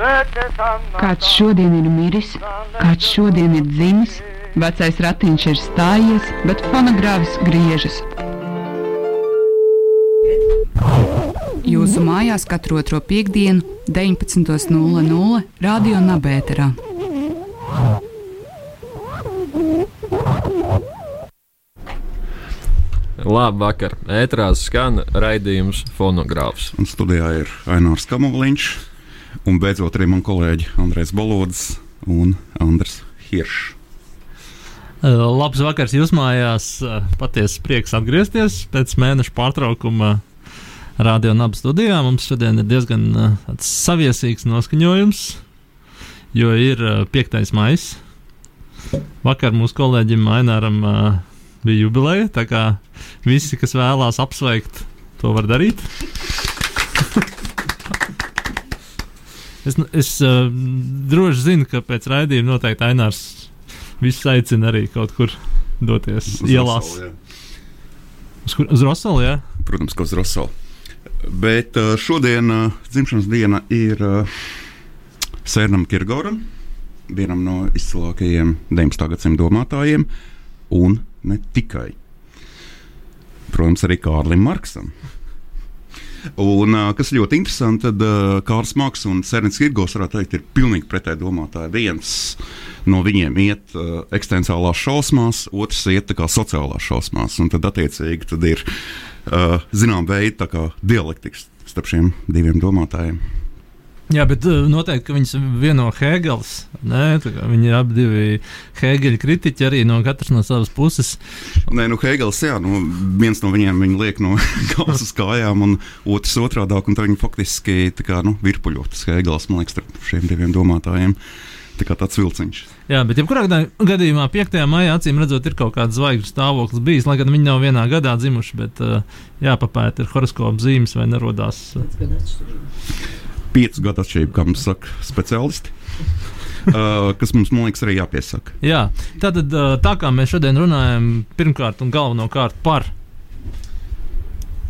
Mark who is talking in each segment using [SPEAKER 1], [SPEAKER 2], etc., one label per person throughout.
[SPEAKER 1] Kāds šodien ir miris, kāds šodien ir dzimis, vecais ratiņš ir stājies, bet fonogrāfs griežas. Jūsu mājās katru otro piekdienu, 19.00 Radio Nabērā.
[SPEAKER 2] Labvakar! Ētrās skan raidījums fonogrāfs.
[SPEAKER 3] Un studijā ir Ainārs Kamoliņš un beidzot arī man kolēģi Andrēs Balods un Andrs Hiršs.
[SPEAKER 4] Labs vakars jūs mājās. Patiesi prieks atgriezties pēc mēneša pārtraukuma Radio Naba studijā. Mums šodien ir diezgan saviesīgs noskaņojums, jo ir 5. maija. Vakar mūsu kolēģim Aināram bija jubileja. Tā kā visi, kas vēlās apsveikt, to var darīt. Es es uh, droši zinu, ka pēc raidījuma noteikti Ainārs visus aicina arī kaut kur doties uz ielās. Rosolu, uz, kur, uz Rosolu, jā?
[SPEAKER 3] Protams, ka uz Rosolu. Bet uh, šodien uh, dzimšanas diena ir Sērnam Kirgoram, vienam no izcilākajiem 19. gadsimta domātājiem, un ne tikai. Protams, arī Kārlim Marksam. Un, kas ļoti interesanti, tad uh, Kārls Marks un Sērns Kirgos varētu teikt, ir pilnīgi pretēji domātāji. Viens no viņiem iet uh, eksistenciālās šausmās, otrs iet sociālās šausmās. Un tad, attiecīgi, tad ir uh, zināma veida dialektikas starp šiem diviem domātājiem.
[SPEAKER 4] Jā, bet eh, noteikti viņas vieno Hegels. Nē, viņi abi divi Hegeļa kritiķi, arī no katras no savas puses.
[SPEAKER 3] Nē, nu Hegels, jā, nu, viens no viņiem viņa liek no galvas uz kājām, un otrs otrādāk, un tā viņi faktiski tā kā, nu, virpuļotas Hegels, man liekas, starp šiem diviem domātājiem. Tā kā tāds vilciņš.
[SPEAKER 4] Jā, bet jebkurā gadījumā 5. maijā acīm redzot, ir kaut kāda zvaigžņu stāvoklis bijis. Lai gan viņi nav vienā gadā dzimuši, bet eh, jāpapēta ir horoskopa zīmes vai nerodās. Pēc
[SPEAKER 3] 5 gadu atšķirība, kā mums saka speciālisti. Uh, kas mums, man liekas, arī jāpiesaka.
[SPEAKER 4] Jā, tātad, uh, tā kā mēs šodien runājam, pirmkārt un galvenokārt par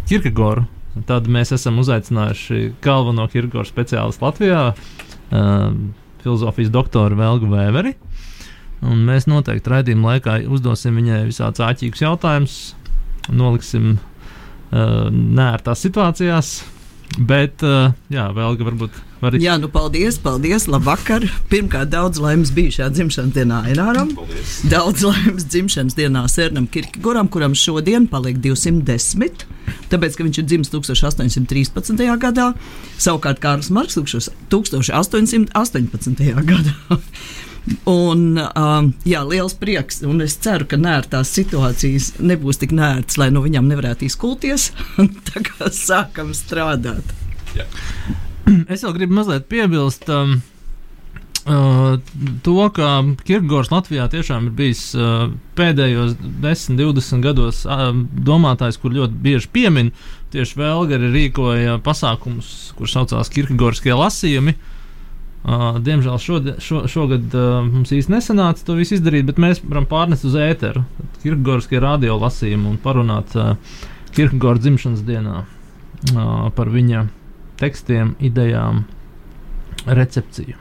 [SPEAKER 4] Kirkegoru, tad mēs esam uzaicinājuši galveno Kirkegoru speciālistu Latvijā, uh, filozofijas doktoru Velgu Vēveri. Un mēs noteikti raidījuma laikā uzdosim viņai visādus āķīgus jautājumus, noliksim uh, nērtās situācijās, Bet, uh, jā, vēl varbūt. Var...
[SPEAKER 5] Jā, nu paldies, paldies. Labvakar. Pirmkārt, daudz laimes bijušajā dzimšanas dienā Aināram. Daudz laimes dzimšanas dienā Sērnam Kirkegoram, kuram šodien paliek 210. Tāpēc, ka viņš ir dzimis 1813. gadā, savukārt Kārls Marks 1818. gadā. Un, um, jā, liels prieks, un es ceru, ka nērtās situācijas nebūs tik nērtas, lai no viņām nevarētu izkulties. Tā kā sākam strādāt. Jā.
[SPEAKER 4] Es vēl gribu mazliet piebilst. Um, Uh, to, ka Kirkgors Latvijā tiešām ir bijis uh, pēdējos 10, 20 gados uh, domātājs, kur ļoti bieži piemin. Tieši Vēlgari rīkoja pasākumus, kurus saucās Kirkgorskie lasījumi. Uh, Uh, diemžēl šodien, šo, šogad uh, mums īsti nesanāca to visu izdarīt, bet mēs varam pārnest uz ēteru Kirkegorskie radio lasījumu un parunāt uh, Kirkegora dzimšanas dienā uh, par viņa tekstiem, idejām, recepciju.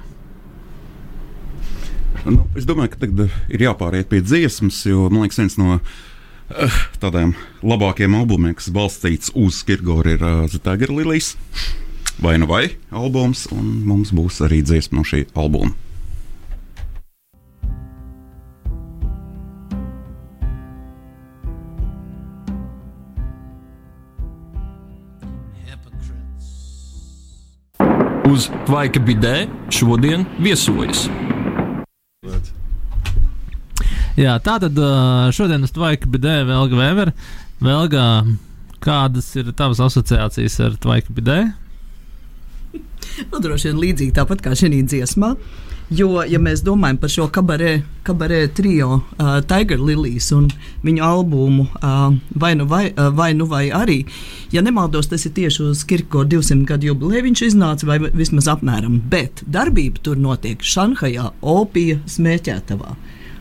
[SPEAKER 3] Nu, es domāju, ka tagad ir jāpāriet pie dziesmas, jo man liekas, viens no uh, tādiem labākajiem albumiem, kas balstīts uz Kirkegoru, ir uh, Zetagera Lilijas vai nu vai albums, un mums būs arī dziesma no šī albuma.
[SPEAKER 2] Uz Vaika Bidē šodien viesojas.
[SPEAKER 4] Jā, tā tad šodien uz Tvaika Bidē Velga Vēver. Velga, kādas ir tavas asociācijas ar Tvaika Bidē?
[SPEAKER 5] Nu, droši vien līdzīgi tāpat kā šī dziesmā. Jo, ja mēs domājam par šo kabarē, kabarē trio, uh, Tiger Lilies un viņu albumu uh, vai, nu vai, uh, vai nu vai arī, ja nemaldos, tas ir tieši uz Kirko 200 gadu jubileju viņš iznāca, vai vismaz apmēram, bet darbība tur notiek Šanhajā, Opija smēķētavā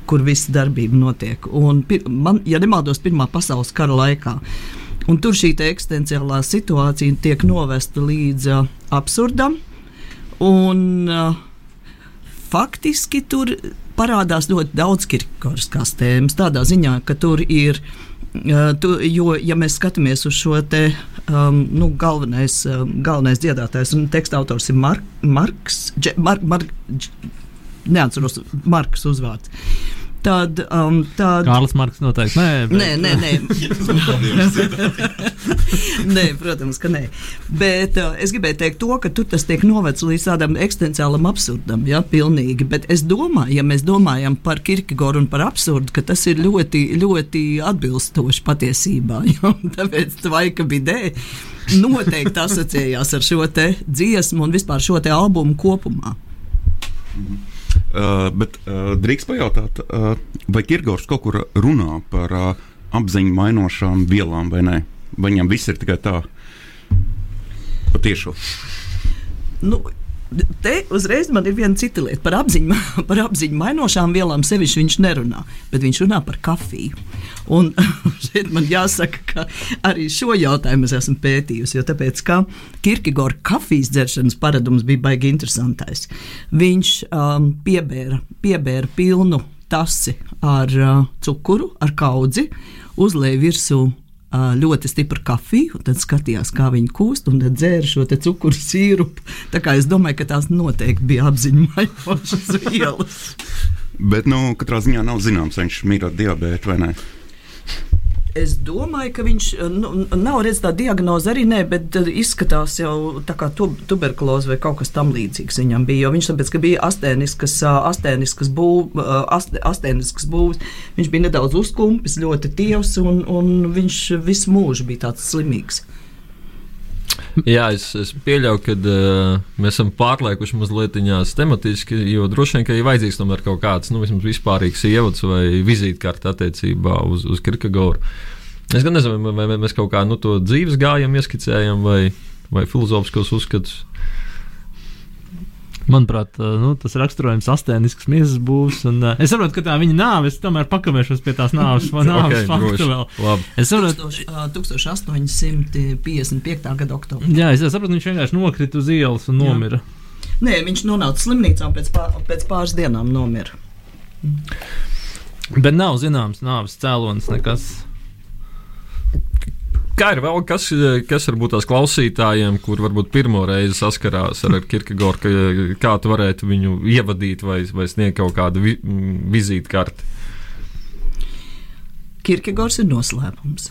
[SPEAKER 5] kur visa darbība notiek. Un, man, ja nemaldos, Pirmā pasaules kara laikā. Un tur šī eksistenciālā situācija tiek novesta līdz uh, absurdam. Un, uh, faktiski tur parādās ļoti daudz kirkoriskas tēmas. Tādā ziņā, ka tur ir. Uh, tu, jo, ja mēs skatāmies uz šo te, um, nu, galvenais, um, galvenais dziedātājs un teksta autors ir Mark, Marks, Dže, Mark, Mark, Dž, neatceros Marks uzvārds. Tad, um, tad...
[SPEAKER 4] Kārlis Marks noteikti. Nē, bet...
[SPEAKER 5] nē, nē. nē. nē, protams, ka nē. Bet uh, es gribēju teikt to, ka tur tas tiek novecs līdz tādam eksistenciālam absurdam, ja, pilnīgi. Bet es domāju, ja mēs domājam par Kirkegoru un par absurdu, ka tas ir ļoti, ļoti atbilstoši patiesībā. Ja, tāpēc Tvaika Bidē noteikti asociējās ar šo te dziesmu un vispār šo te albumu kopumā.
[SPEAKER 3] Mhm. Uh, bet uh, drīkst pajautāt, uh, vai Kirgors kaut kur runā par uh, apziņu mainošām vielām vai nē? Vai viņam viss ir tikai tā patiešām?
[SPEAKER 5] Nu, Te uzreiz man ir viena cita lieta. Par apziņu, par apziņu mainošām vielām sevišķi viņš nerunā, bet viņš runā par kafiju. Un šeit man jāsaka, ka arī šo jautājumu es esmu pētījusi, jo tāpēc, ka Kirkegora kafijas dzeršanas paradums bija baigi interesantais. Viņš um, piebēra, piebēra pilnu tasi ar uh, cukuru, ar kaudzi, uzlēja virsū ļoti stipru kafiju, un tad skatījās, kā viņi kūst, un tad dzēra šo cukuru sīrupu. Tā kā es domāju, ka tās noteikti bija apziņojošas vielas.
[SPEAKER 3] Bet, nu, katrā ziņā nav zināms, vai viņš ar diabētu vai nē.
[SPEAKER 5] Es domāju, ka viņš nu, nav redzējis tādu diagnozi arī, ne, bet uh, izskatās jau tā kā tu, tuberkuloze vai kaut kas tamlīdzīgs viņam bija. Viņš tāpēc, ka bija astēniskas, uh, astēniskas, būv, ast, astēniskas būvs, viņš bija nedaudz uzkumpis, ļoti tievs un, un viņš visu mūžu bija tāds slimīgs.
[SPEAKER 2] Jā, es, es pieļauju, ka uh, mēs esam pārliekuši mazliet tematiski, jo droši vien, ka ir vajadzīgs tomēr kaut kāds nu, vispārīgs ievads vai vizītkārta attiecībā uz, uz Kirkegoru. Es gan nezinu, vai, vai mēs kaut kā nu, to dzīves gājumu ieskicējam vai, vai filozofiskos uzskatus.
[SPEAKER 4] Manuprāt, nu, tas raksturojums astēnisks miesas būs. Un, uh, es saprotu, ka tā viņa nāve, es tomēr pakavēšos pie tās nāves, nāves okay, faktu vēl.
[SPEAKER 2] Labi.
[SPEAKER 5] Es saprotu, uh, 1855. gada oktobrī.
[SPEAKER 4] Jā, es saprotu, viņš vienkārši nokrita uz ielas un nomira.
[SPEAKER 5] Jā. Nē, viņš nonāca slimnīcā un pēc, pār, pēc pāris dienām nomira.
[SPEAKER 4] Bet nav zināms nāves cēlonis nekas.
[SPEAKER 2] Kā ir vēl kas, kas varbūt tās klausītājiem, kur varbūt pirmo reizi saskarās ar Kirkegoru, ka, kā tu varētu viņu ievadīt vai, vai sniegt kaut kādu vi, vizītkarti?
[SPEAKER 5] Kirkegors ir noslēpums.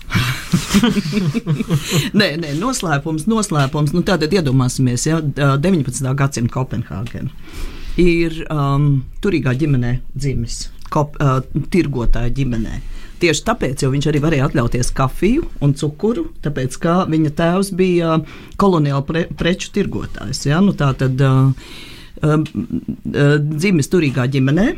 [SPEAKER 5] nē, nē, noslēpums, noslēpums. Nu, tātad iedomāsimies, ja 19. gadsimta Kopenhāgena ir um, turīgā ģimenē dzimis, kop, uh, tirgotāja ģimenē. Tieši tāpēc viņš arī varēja atļauties kafiju un cukuru, tāpēc ka viņa tēvs bija koloniāla pre, preču tirgotājs. Ja? Nu, tā tad uh, uh, dzimis turīgā ģimenē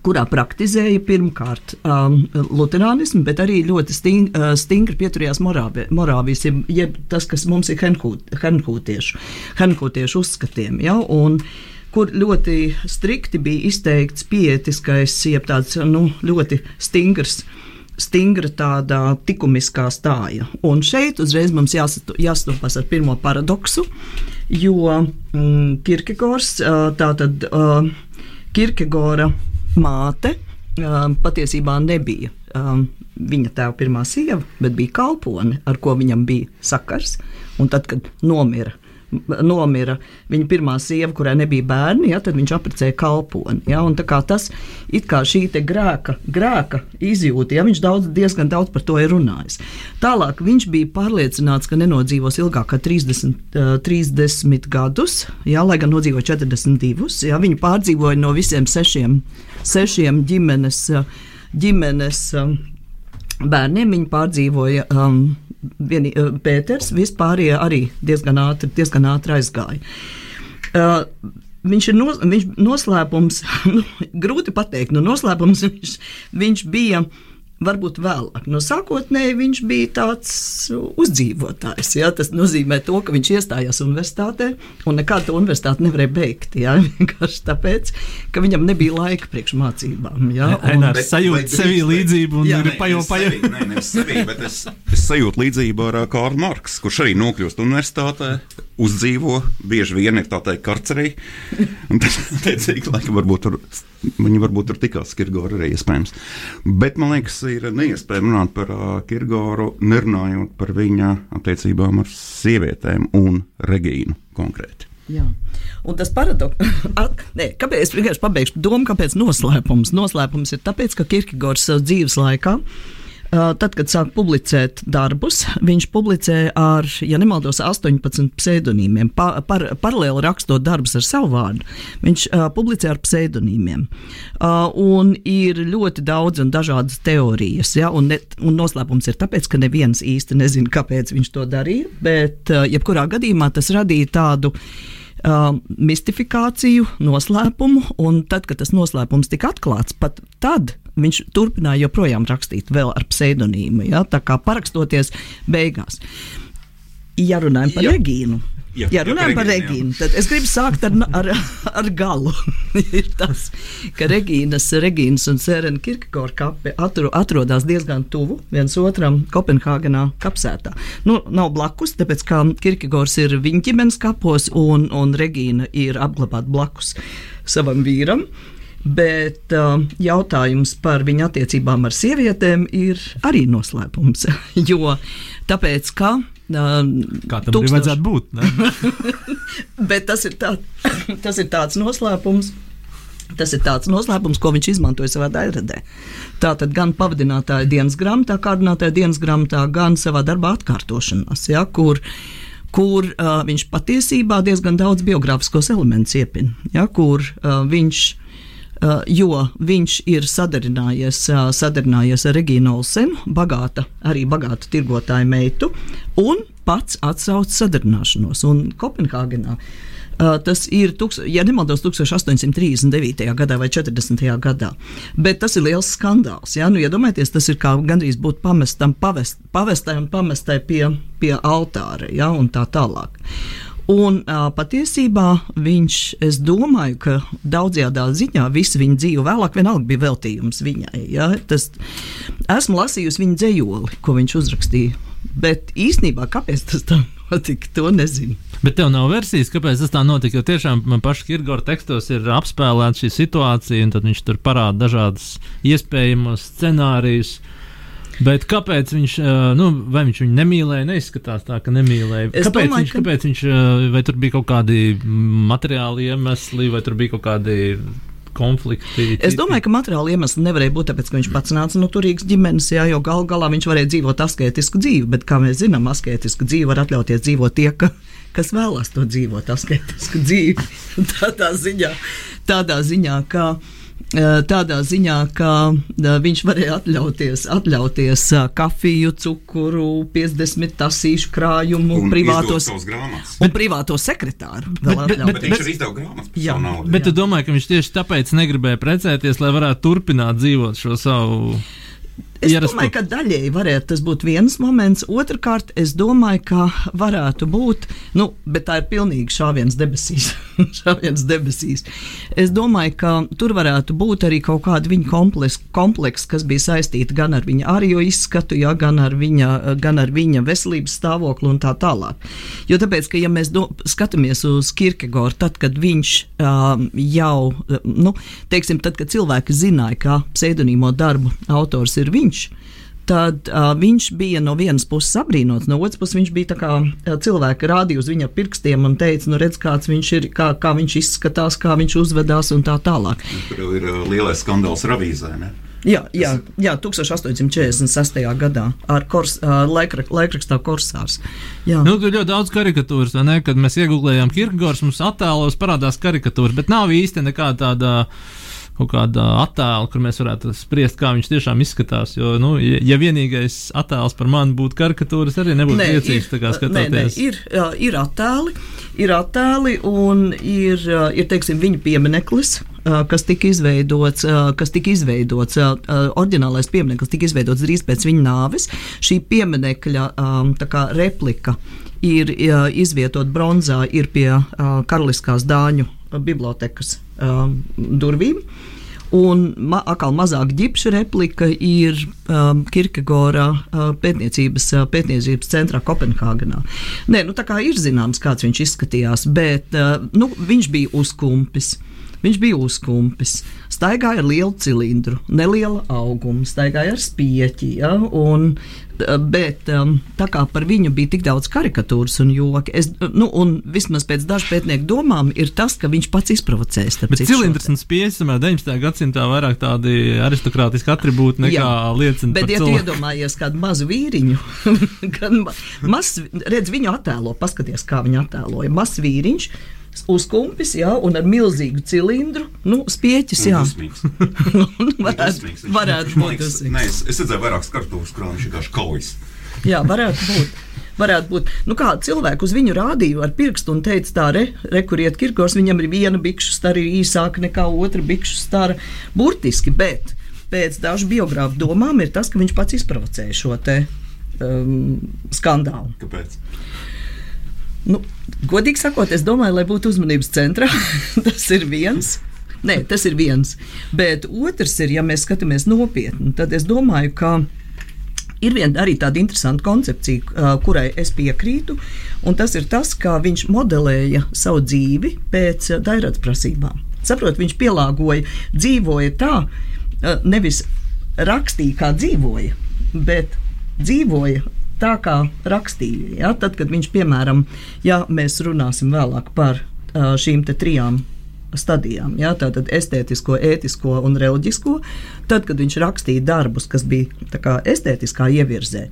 [SPEAKER 5] kurā praktizēja pirmkārt um, luterānismu, bet arī ļoti sting, uh, stingri pieturējās morāvijas, jeb, jeb tas, kas mums ir henhūtiešu, henhūtiešu uzskatiem. Ja? Un, uh, kur ļoti strikti bija izteikts pietiskais, jeb tāds nu, ļoti stingrs. Stingra tāda likumiskā stāja. Un šeit uzreiz mums jāstopas ar pirmo paradoksu, jo mm, Kirkegors, tātad Kirkegora māte, patiesībā nebija viņa tēva pirmā sieva, bet bija kalpone, ar ko viņam bija sakars. Un tad, kad nomira nomira viņa pirmā sieva, kurai nebija bērni, ja, tad viņš apprecēja kalponi. Ja, tas ir kā šī grēka, grēka izjūta, ja viņš daudz, diezgan daudz par to ir runājis. Tālāk viņš bija pārliecināts, ka nenodzīvos ilgāk kā 30, uh, 30 gadus, ja, lai gan nodzīvoja 42. Ja, viņi pārdzīvoja no visiem sešiem, sešiem ģimenes. ģimenes bērniem viņi pārdzīvoja um, vieni, uh, Pēters, vispārējie arī diezgan ātri, diezgan ātri aizgāja. Uh, Viņš ir nos, viņš noslēpums, nu, grūti pateikt, nu, noslēpums viņš, viņš bija varbūt vēlāk. No sākotnēji viņš bija tāds uzdzīvotājs. Ja? Tas nozīmē, to, ka viņš iestājās universitātē un nekādu to universitāti nevarēja beigt. Ja? Vienkārši tāpēc, ka viņam nebija laika priekšmācībām. Ja?
[SPEAKER 4] Un, Ainēr sajūt sevi līdzību un jā, ir pajo, pajo.
[SPEAKER 3] Nē, nevis sevi, bet es, es sajūtu līdzību ar Kārlu Marks, kurš arī nokļūst universitātē, uzdzīvo, bieži vien ir tā teikt karcerī. Un tad, teicīgi, laikam, varbūt tur, viņi varbūt tur tikās Kirgora arī iespējams. Bet man liekas, ir neiespējami runāt par uh, Kirgoru, nerunājot par viņa attiecībām ar sievietēm un Regīnu konkrēti.
[SPEAKER 5] Jā. Un tas paradoks, kāpēc es vienkārši pabeigšu domu, kāpēc noslēpums? Noslēpums ir tāpēc, ka Kirkegors savas dzīves laikā uh, Tad, kad sāk publicēt darbus, viņš publicē ar, ja nemaldos, 18 pseidonīmiem. Pa, par, paralēli rakstot darbus ar savu vārdu, viņš uh, publicē ar pseidonīmiem. Uh, un ir ļoti daudz un dažādas teorijas. Ja, un, ne, un noslēpums ir tāpēc, ka neviens īsti nezina, kāpēc viņš to darīja. Bet, uh, jebkurā gadījumā, tas radīja tādu uh, mistifikāciju, noslēpumu, un tad, kad tas noslēpums tika atklāts, pat tad viņš turpināja joprojām rakstīt vēl ar pseidonīmu, ja, tā kā parakstoties beigās. Ja runājam par ja. Regīnu, Jā, ja runājam par Regīnu, tad es gribu sākt ar, ar, ar galu. ir tas, ka Regīnas, Regīnas un Sērena Kirkegora kapi atro, atrodas diezgan tuvu viens otram Kopenhāgenā kapsētā. Nu, nav blakus, tāpēc kā Kirkegors ir viņa ģimenes kapos un, un Regīna ir apglabāta blakus savam vīram. Bet uh, jautājums par viņa attiecībām ar sievietēm ir arī noslēpums. jo tāpēc, ka
[SPEAKER 4] Kā tam tūkstoši... vajadzētu būt?
[SPEAKER 5] Bet tas ir, tā, tas ir tāds noslēpums. Tas ir tāds noslēpums, ko viņš izmantoja savā daļradē. Tātad gan pavadinātāja dienas grāmatā, kārdinātāja dienas grāmatā, gan savā darbā atkārtošanās, ja, kur, kur uh, viņš patiesībā diezgan daudz biogrāfiskos elementus iepina, ja, kur uh, viņš jo viņš ir sadarinājies, uh, sadarinājies ar Regīnu Olsenu, bagāta, arī bagāta tirgotāja meitu, un pats atsauc sadarināšanos. Un Kopenhāgenā Uh, tas ir, tuks, ja nemaldos, 1839. gadā vai 40. gadā. Bet tas ir liels skandāls. Ja? Nu, iedomājieties, tas ir kā gandrīz būt pamestam, pavest, pavestai un pamestai pie, pie altāra ja? un tā tālāk. Un uh, patiesībā viņš, es domāju, ka daudzajā ziņā visa viņa dzīve vēlāk vienalga bija veltījums viņai. Ja? Tas, esmu lasījusi viņa dzējoli, ko viņš uzrakstīja. Bet īstenībā, kāpēc tas tā notika, to nezinu.
[SPEAKER 4] Bet tev nav versijas, kāpēc tas tā notika. Jo tiešām man pašā Kirgora tekstos ir apspēlēta šī situācija, un viņš tur parāda dažādas iespējamas scenārijus. Bet kāpēc viņš, nu, vai viņš viņu nemīlēja? Neizskatās tā, ka nemīlēja. Es kāpēc, domāju, viņš, ka... kāpēc viņš, vai tur bija kaut kādi materiāli iemesli, vai tur bija kaut kādi konflikti.
[SPEAKER 5] Es domāju, ka materiāli iemesli nevarēja būt tāpēc, ka viņš pats nāca no turīgas ģimenes, jā, jo gal galā viņš varēja dzīvot asketisku dzīvi, bet, kā mēs zinām, asketisku dzīvi var atļauties dzīvot tie, ka, kas vēlās to dzīvot asketisku dzīvi. tādā ziņā, tādā ziņā, ka. Eh, tādā ziņā, ka eh, viņš varēja atļauties, atļauties eh, kafiju, cukuru, 50 tasīšu krājumu, un privātos, un privāto sekretāru. Bet, bet, bet,
[SPEAKER 3] bet viņš arī izdeva grāmatas par savu naudu.
[SPEAKER 4] Bet tu domā, ka viņš tieši tāpēc negribēja precēties, lai varētu turpināt dzīvot šo savu
[SPEAKER 5] Es Ierastu. domāju, ka daļēji varētu tas būt viens moments. Otrakārt, es domāju, ka varētu būt, nu, bet tā ir pilnīgi šāviens debesīs. šāviens debesīs. Es domāju, ka tur varētu būt arī kaut kāda viņa kompleksa, kompleks, kas bija saistīta gan ar viņa ārējo izskatu, jā, gan, ar viņa, gan ar viņa veselības stāvokli un tā tālāk. Jo tāpēc, ka ja mēs do, skatāmies uz Kirkegoru, tad, kad viņš um, jau, nu, teiksim, tad, kad cilvēki zināja, ka pseidonīmo darbu autors ir viņš, viņš, tad uh, viņš bija no vienas puses apbrīnots, no otras puses viņš bija tā kā uh, cilvēki rādīja uz viņa pirkstiem un teica, nu redz, kāds viņš ir, kā, kā viņš izskatās, kā viņš uzvedās un tā tālāk.
[SPEAKER 3] Tur ir uh, lielais skandāls ravīzē, ne?
[SPEAKER 5] Jā, jā, jā, 1846. gadā ar kors, laikrak, laikrakstā Korsārs. Jā.
[SPEAKER 4] Nu, tur ļoti daudz karikatūras, ne? Kad mēs iegūlējām Kirkegors, mums attēlos parādās karikatūras, bet nav īsti nekā tāda. Uh, kaut kāda attēla, kur mēs varētu spriest, kā viņš tiešām izskatās. Jo, nu, ja, ja vienīgais attēls par mani būtu karikatūras, arī nebūtu nē, priecīgs. Ir, nē, nē,
[SPEAKER 5] ir, ir attēli, ir attēli un ir, ir teiksim, viņa piemineklis, kas tika izveidots, kas tika izveidots, oriģinālais piemineklis tika izveidots drīz pēc viņa nāves. Šī pieminekļa kā, replika ir izvietot bronzā, ir pie Karaliskās Dāņu bibliotekas um, durvīm. Un ma atkal mazāk ģipša replika ir um, Kirkegora uh, pētniecības, uh, pētniecības centrā Kopenhāgenā. Nē, nu tā kā ir zināms, kāds viņš izskatījās, bet uh, nu, viņš bija uzkumpis. Viņš bija uzkumpis, staigāja ar lielu cilindru, nelielu augumu, staigāja ar spieķi. Ja, un, bet um, tā kā par viņu bija tik daudz karikatūras un joki, es, nu, un vismaz pēc dažu pētnieku domām, ir tas, ka viņš pats izprovocēs.
[SPEAKER 4] Bet cilindrs un spieķis 19. gadsimtā vairāk tādi aristokrātiski attribūti nekā liecina.
[SPEAKER 5] Bet, ja tu iedomājies kādu mazu vīriņu, gan mazs, redz viņu attēlo, paskaties, kā viņu attēloja, mazs vīriņš uzkumpis, jā, un ar milzīgu cilindru, nu, spieķis, jā. varētu, varētu būt tas.
[SPEAKER 3] Nē, es, es redzēju vairākas kartūras, kurām viņš vienkārši kaujas.
[SPEAKER 5] Jā, varētu būt. Varētu būt. Nu, kā cilvēku uz viņu rādīju ar pirkstu un teica, tā, re, re kur iet Kirkos, viņam ir viena bikšu stara īsāka nekā otra bikšu stara. Burtiski, bet pēc dažu biogrāfu domām ir tas, ka viņš pats izprovocēja šo te um, skandālu.
[SPEAKER 3] Kāpēc?
[SPEAKER 5] Nu, godīgi sakot, es domāju, lai būtu uzmanības centrā. tas ir viens. Nē, tas ir viens. Bet otrs ir, ja mēs skatāmies nopietni, tad es domāju, ka ir viena arī tāda interesanta koncepcija, kurai es piekrītu, un tas ir tas, kā viņš modelēja savu dzīvi pēc dairādas prasībām. Saprot, viņš pielāgoja, dzīvoja tā, nevis rakstīja, kā dzīvoja, bet dzīvoja tā kā rakstīja. Ja? Tad, kad viņš, piemēram, ja mēs runāsim vēlāk par šīm trijām stadijām, ja? tātad estētisko, ētisko un reliģisko, tad, kad viņš rakstīja darbus, kas bija kā, estētiskā ievirzē,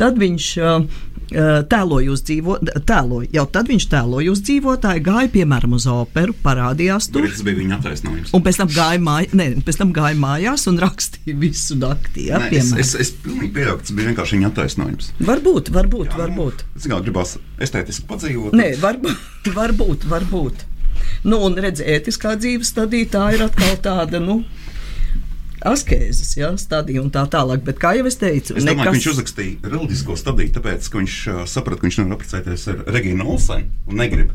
[SPEAKER 5] tad viņš uh, tēloja uz dzīvotāju, tēloja. Jau tad viņš tēloja uz dzīvotāju, gāja piemēram uz operu, parādījās tur.
[SPEAKER 3] Tas bija viņa attaisnojums.
[SPEAKER 5] Un pēc tam gāja, māj, ne, pēc tam gāja mājās un rakstīja visu naktī. Ja,
[SPEAKER 3] Nē, es, es, es pilnīgi pieļauju, ka tas bija vienkārši viņa attaisnojums.
[SPEAKER 5] Varbūt, varbūt. Jā, varbūt.
[SPEAKER 3] Nu, es kā gribās estētiski padzīvot.
[SPEAKER 5] Nē, varbūt, varbūt. varbūt. Nu, un redziet, ētiskā dzīves stadija tā ir atkal tāda. Nu, askēzes ja, stadiju un tā tālāk. Bet, kā jau es teicu,
[SPEAKER 3] es domāju, nekas... viņš uzrakstīja reliģisko stadiju, tāpēc, ka viņš uh, saprata, ka viņš nevar apprecēties ar Regīnu Olsenu un negrib.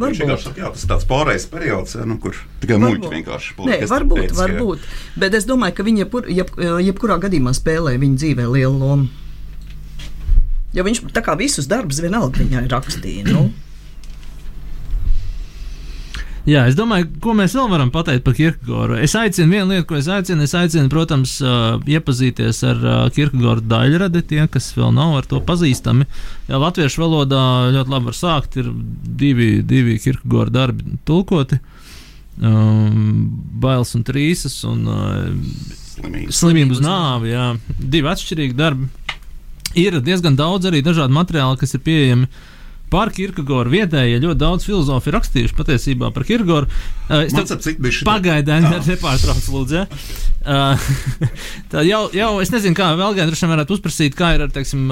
[SPEAKER 3] Varbūt. Viņš saka, jā, tas ir tāds pārējais periods, ja, nu, kur tikai muļķi vienkārši
[SPEAKER 5] Nē, varbūt, pēc, varbūt. Bet es domāju, ka viņa jebkur, jeb, jebkurā gadījumā spēlē viņa dzīvē lielu lomu. Jo viņš tā kā visus darbus vienalga viņai rakstīja. Nu.
[SPEAKER 4] Jā, es domāju, ko mēs vēl varam pateikt par Kirkegoru. Es aicinu vienu lietu, ko es aicinu. Es aicinu, protams, uh, iepazīties ar uh, Kirkegoru daļradi, tie, kas vēl nav ar to pazīstami. Jā, latviešu valodā ļoti labi var sākt. Ir divi, divi Kirkegoru darbi tulkoti. Um, bailes un trīsas un uh, slimību uz nāvi. Jā, divi atšķirīgi darbi. Ir diezgan daudz arī dažādu materiālu, kas ir pieejami uh, par Kirkegoru vietējie ja ļoti daudz filozofi ir rakstījuši patiesībā par Kirkegoru.
[SPEAKER 3] Uh, tev
[SPEAKER 4] pagaidām nepārtraucu, lūdzu. Ja? Uh, tā jau, jau es nezinu, kā vēl gan droši vien varētu uzprasīt, kā ir ar teiksim,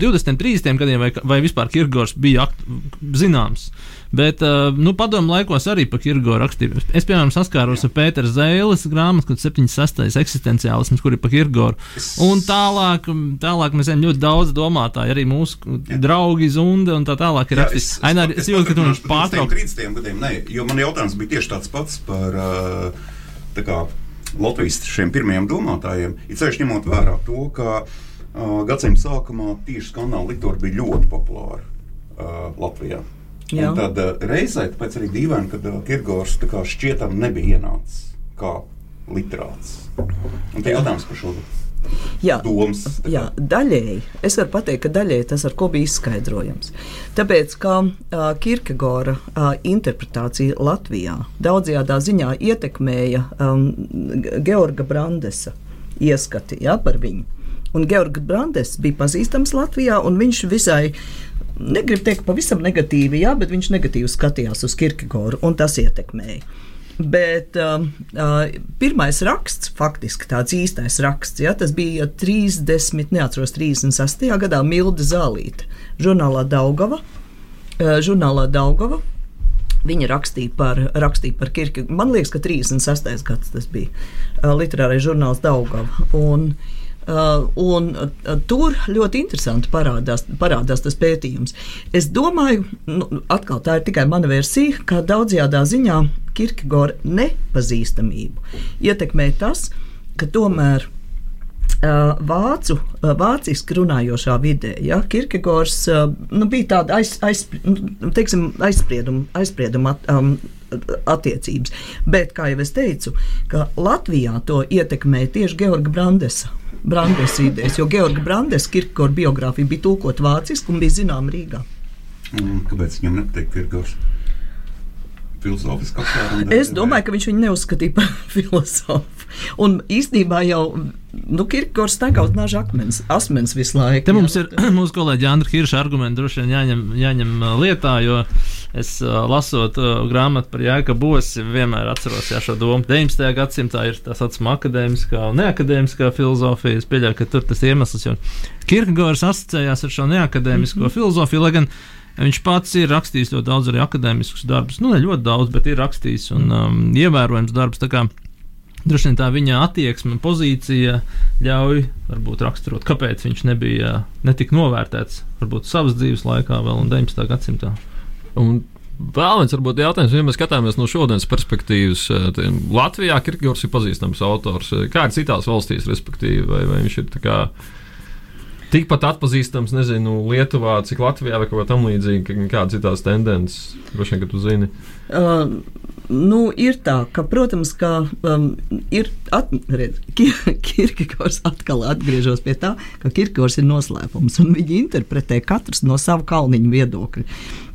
[SPEAKER 4] 20, 30 gadiem, vai, vai vispār Kirkegors bija zināms. Bet, uh, nu, padomu laikos arī par Kirgo rakstīju. Es, piemēram, saskāros ar Pēteru Zēles grāmatu, kad 76. eksistenciālisms, kur ir par Kirgoru. Un tālāk, tālāk mēs ejam ļoti daudz domātāji, arī mūsu Jā. draugi Zunda un tā tālāk ir rakstījis. Ainā, es jūtu, ka tu mums pārtrauc.
[SPEAKER 3] 30. gadiem, nē, jo man jautājums bija tieši tāds pats par, tā kā, Latvijas šiem pirmajiem domātājiem, ir ceļš ņemot vērā to, ka uh, gadsimta sākumā tieši skandāla litūra bija ļoti populāra uh, Latvijā. Tad uh, reizē, tāpēc arī dīvaini, ka uh, Kirgors šķietam nebija ienācis kā literāts. Un tie jautājums par šo. Jā, domas,
[SPEAKER 5] jā, daļēji. Es varu pateikt, ka daļēji tas ar ko bija izskaidrojams. Tāpēc, ka uh, Kirkegora uh, interpretācija Latvijā daudzajā ziņā ietekmēja um, Georga Brandesa ieskati ja, par viņu. Un Georgs Brandes bija pazīstams Latvijā, un viņš visai negribu teikt pavisam negatīvi, jā, bet viņš negatīvi skatījās uz Kirkegoru, un tas ietekmēja. Bet uh, uh, pirmais raksts, faktiski tāds īstais raksts, ja, tas bija 30, neatceros, 36. gadā Milda Zālīte, žurnālā Daugava. Uh, žurnālā Daugava. Viņa rakstīja par, rakstīja par Kirke. Man liekas, ka 36. gads tas bija uh, literārais žurnāls Daugava. Un, Uh, un uh, tur ļoti interesanti parādās, parādās tas pētījums. Es domāju, nu, atkal tā ir tikai mana versija, ka daudzajā ziņā Kirkegora nepazīstamību ietekmē tas, ka tomēr uh, vācu, uh, vāciski runājošā vidē. Ja, Kirkegors uh, nu, bija tāda aiz, aiz, nu, teiksim, aizsprieduma, aizsprieduma at, um, attiecības. Bet, kā jau es teicu, Latvijā to ietekmē tieši Georga Brandesa Brandes idejas, jo Georga Brandes Kirkora biogrāfija bija tulkot vāciski un bija zināma Rīgā.
[SPEAKER 3] Kāpēc viņam nepatīk Kirkors? Filozofiski apsvērumi.
[SPEAKER 5] Es domāju, ka viņš viņu neuzskatīja par filozofu. Un īstenībā jau nu, Kirkors tagad nāž akmens, asmens visu laiku.
[SPEAKER 4] Te mums ir mūsu kolēģi Andra Hirša argumenti droši vien jāņem, jāņem lietā, jo es lasot uh, grāmatu par Jēka Bosi, vienmēr atceros jā, šo domu. 19. gadsimtā ir tā saucamā akadēmiskā un neakadēmiskā filozofija. Es pieļauju, ka tur tas iemesls, jo Kirkgors asociējās ar šo neakadēmisko mm -hmm. filozofiju, lai gan Viņš pats ir rakstījis ļoti daudz arī akadēmiskus darbus. Nu, ne ļoti daudz, bet ir rakstījis un um, ievērojams darbs. Droši vien tā viņa attieksme, pozīcija ļauj varbūt raksturot, kāpēc viņš nebija netik novērtēts varbūt savas dzīves laikā, vēl 19. gadsimtā.
[SPEAKER 2] Un Vēl viens varbūt jautājums, ja mēs skatāmies no šodienas perspektīvas. Eh, Latvijā Kirkegors ir pazīstams autors. Kā ir citās valstīs, respektīvi, vai, vai viņš ir tā kā tikpat atpazīstams, nezinu, Lietuvā, cik Latvijā vai kaut kā tam līdzīga, kādas ir tās tendences, droši vien, ka tu zini.
[SPEAKER 5] Uh, nu, ir tā, ka, protams, ka um, ir redz, Kirkegors atkal atgriežas pie tā, ka Kirkegors ir noslēpums un viņi interpretē katrs no sava kalniņa viedokļa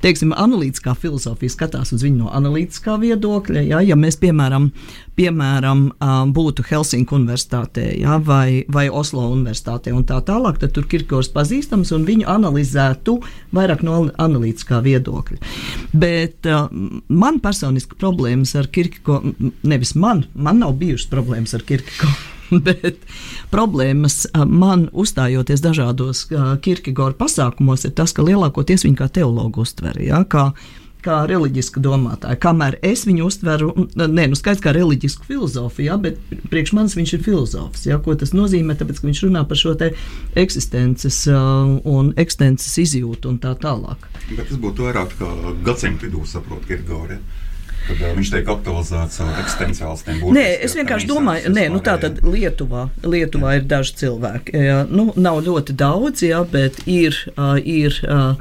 [SPEAKER 5] teiksim, analītiskā filozofija skatās uz viņu no analītiskā viedokļa. Ja, ja mēs, piemēram, piemēram būtu Helsinku universitātē ja, vai, vai Oslo universitātē un tā tālāk, tad tur Kirkors pazīstams un viņu analizētu vairāk no analītiskā viedokļa. Bet uh, man personiski problēmas ar Kirko, nevis man, man nav bijušas problēmas ar Kirko. Bet problēmas man uzstājoties dažādos Kirkegora pasākumos ir tas, ka lielākoties viņi kā teologu uztver. Ja, kā, kā reliģiska domātāja. Kamēr es viņu uztveru, ne, nu skaidrs, kā reliģisku filozofiju, ja, bet priekš manis viņš ir filozofs. Ja, ko tas nozīmē? Tāpēc, ka viņš runā par šo eksistences uh, un eksistences izjūtu un tā tālāk.
[SPEAKER 3] Bet tas būtu vairāk kā gadsimtu vidū, saprotu, Kirgori. Ja? Kad uh, viņš tiek aktualizēts uh, eksistenciālistiem.
[SPEAKER 5] Nē, es vienkārši domāju, nē, nu tā tad Lietuvā, Lietuvā ir daži cilvēki. Jā, nu, nav ļoti daudz, jā, bet ir, uh, ir, uh,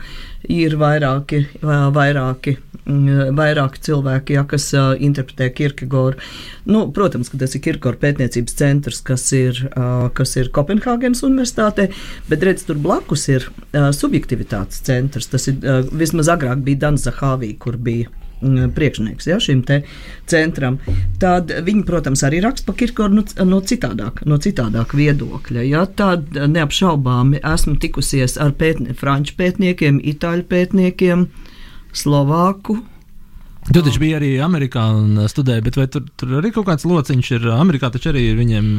[SPEAKER 5] ir vairāki, uh, vairāki, mm, vairāki cilvēki, jā, kas uh, interpretē Kirkegoru. Nu, protams, ka tas ir Kirkegora pētniecības centrs, kas ir, uh, kas ir Kopenhāgenes universitātē, bet redz, tur blakus ir uh, subjektivitātes centrs. Tas ir uh, vismaz agrāk bija Dans Zahāvī, kur bija priekšnieks ja, šim centram, tad viņi, protams, arī raksta par Kirkoru no, no, citādāk, no citādāk viedokļa. Ja. Tad neapšaubāmi esmu tikusies ar pētnie, franču pētniekiem, itāļu pētniekiem, slovāku.
[SPEAKER 4] Tu taču biji arī Amerikā un studēji, bet vai tur, tur arī kaut kāds lociņš ir? Amerikā taču arī ir viņiem.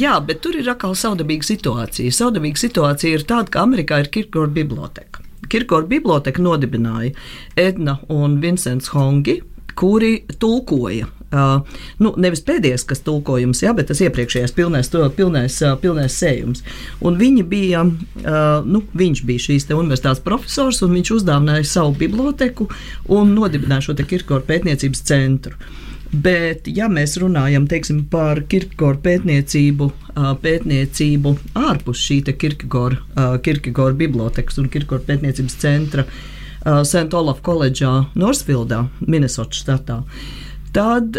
[SPEAKER 5] Jā, bet tur ir atkal saudabīga situācija. Saudabīga situācija ir tāda, ka Amerikā ir Kirkora biblioteka. Kirkora biblioteka nodibināja Edna un Vincents Hongi, kuri tulkoja. Uh, nu, nevis pēdējais, kas tulkojums, jā, bet tas iepriekšējais pilnais, to, pilnais, uh, pilnais sējums. Un viņi bija, uh, nu, viņš bija šīs universitātes profesors, un viņš uzdāvināja savu biblioteku un nodibināja šo Kirkora pētniecības centru. Bet, ja mēs runājam teiksim, par Kirkegora pētniecību, pētniecību ārpus šī Kirkegora, bibliotekas un Kirkegora pētniecības centra St. Olaf koledžā Norsvildā, Minnesotas štatā, tad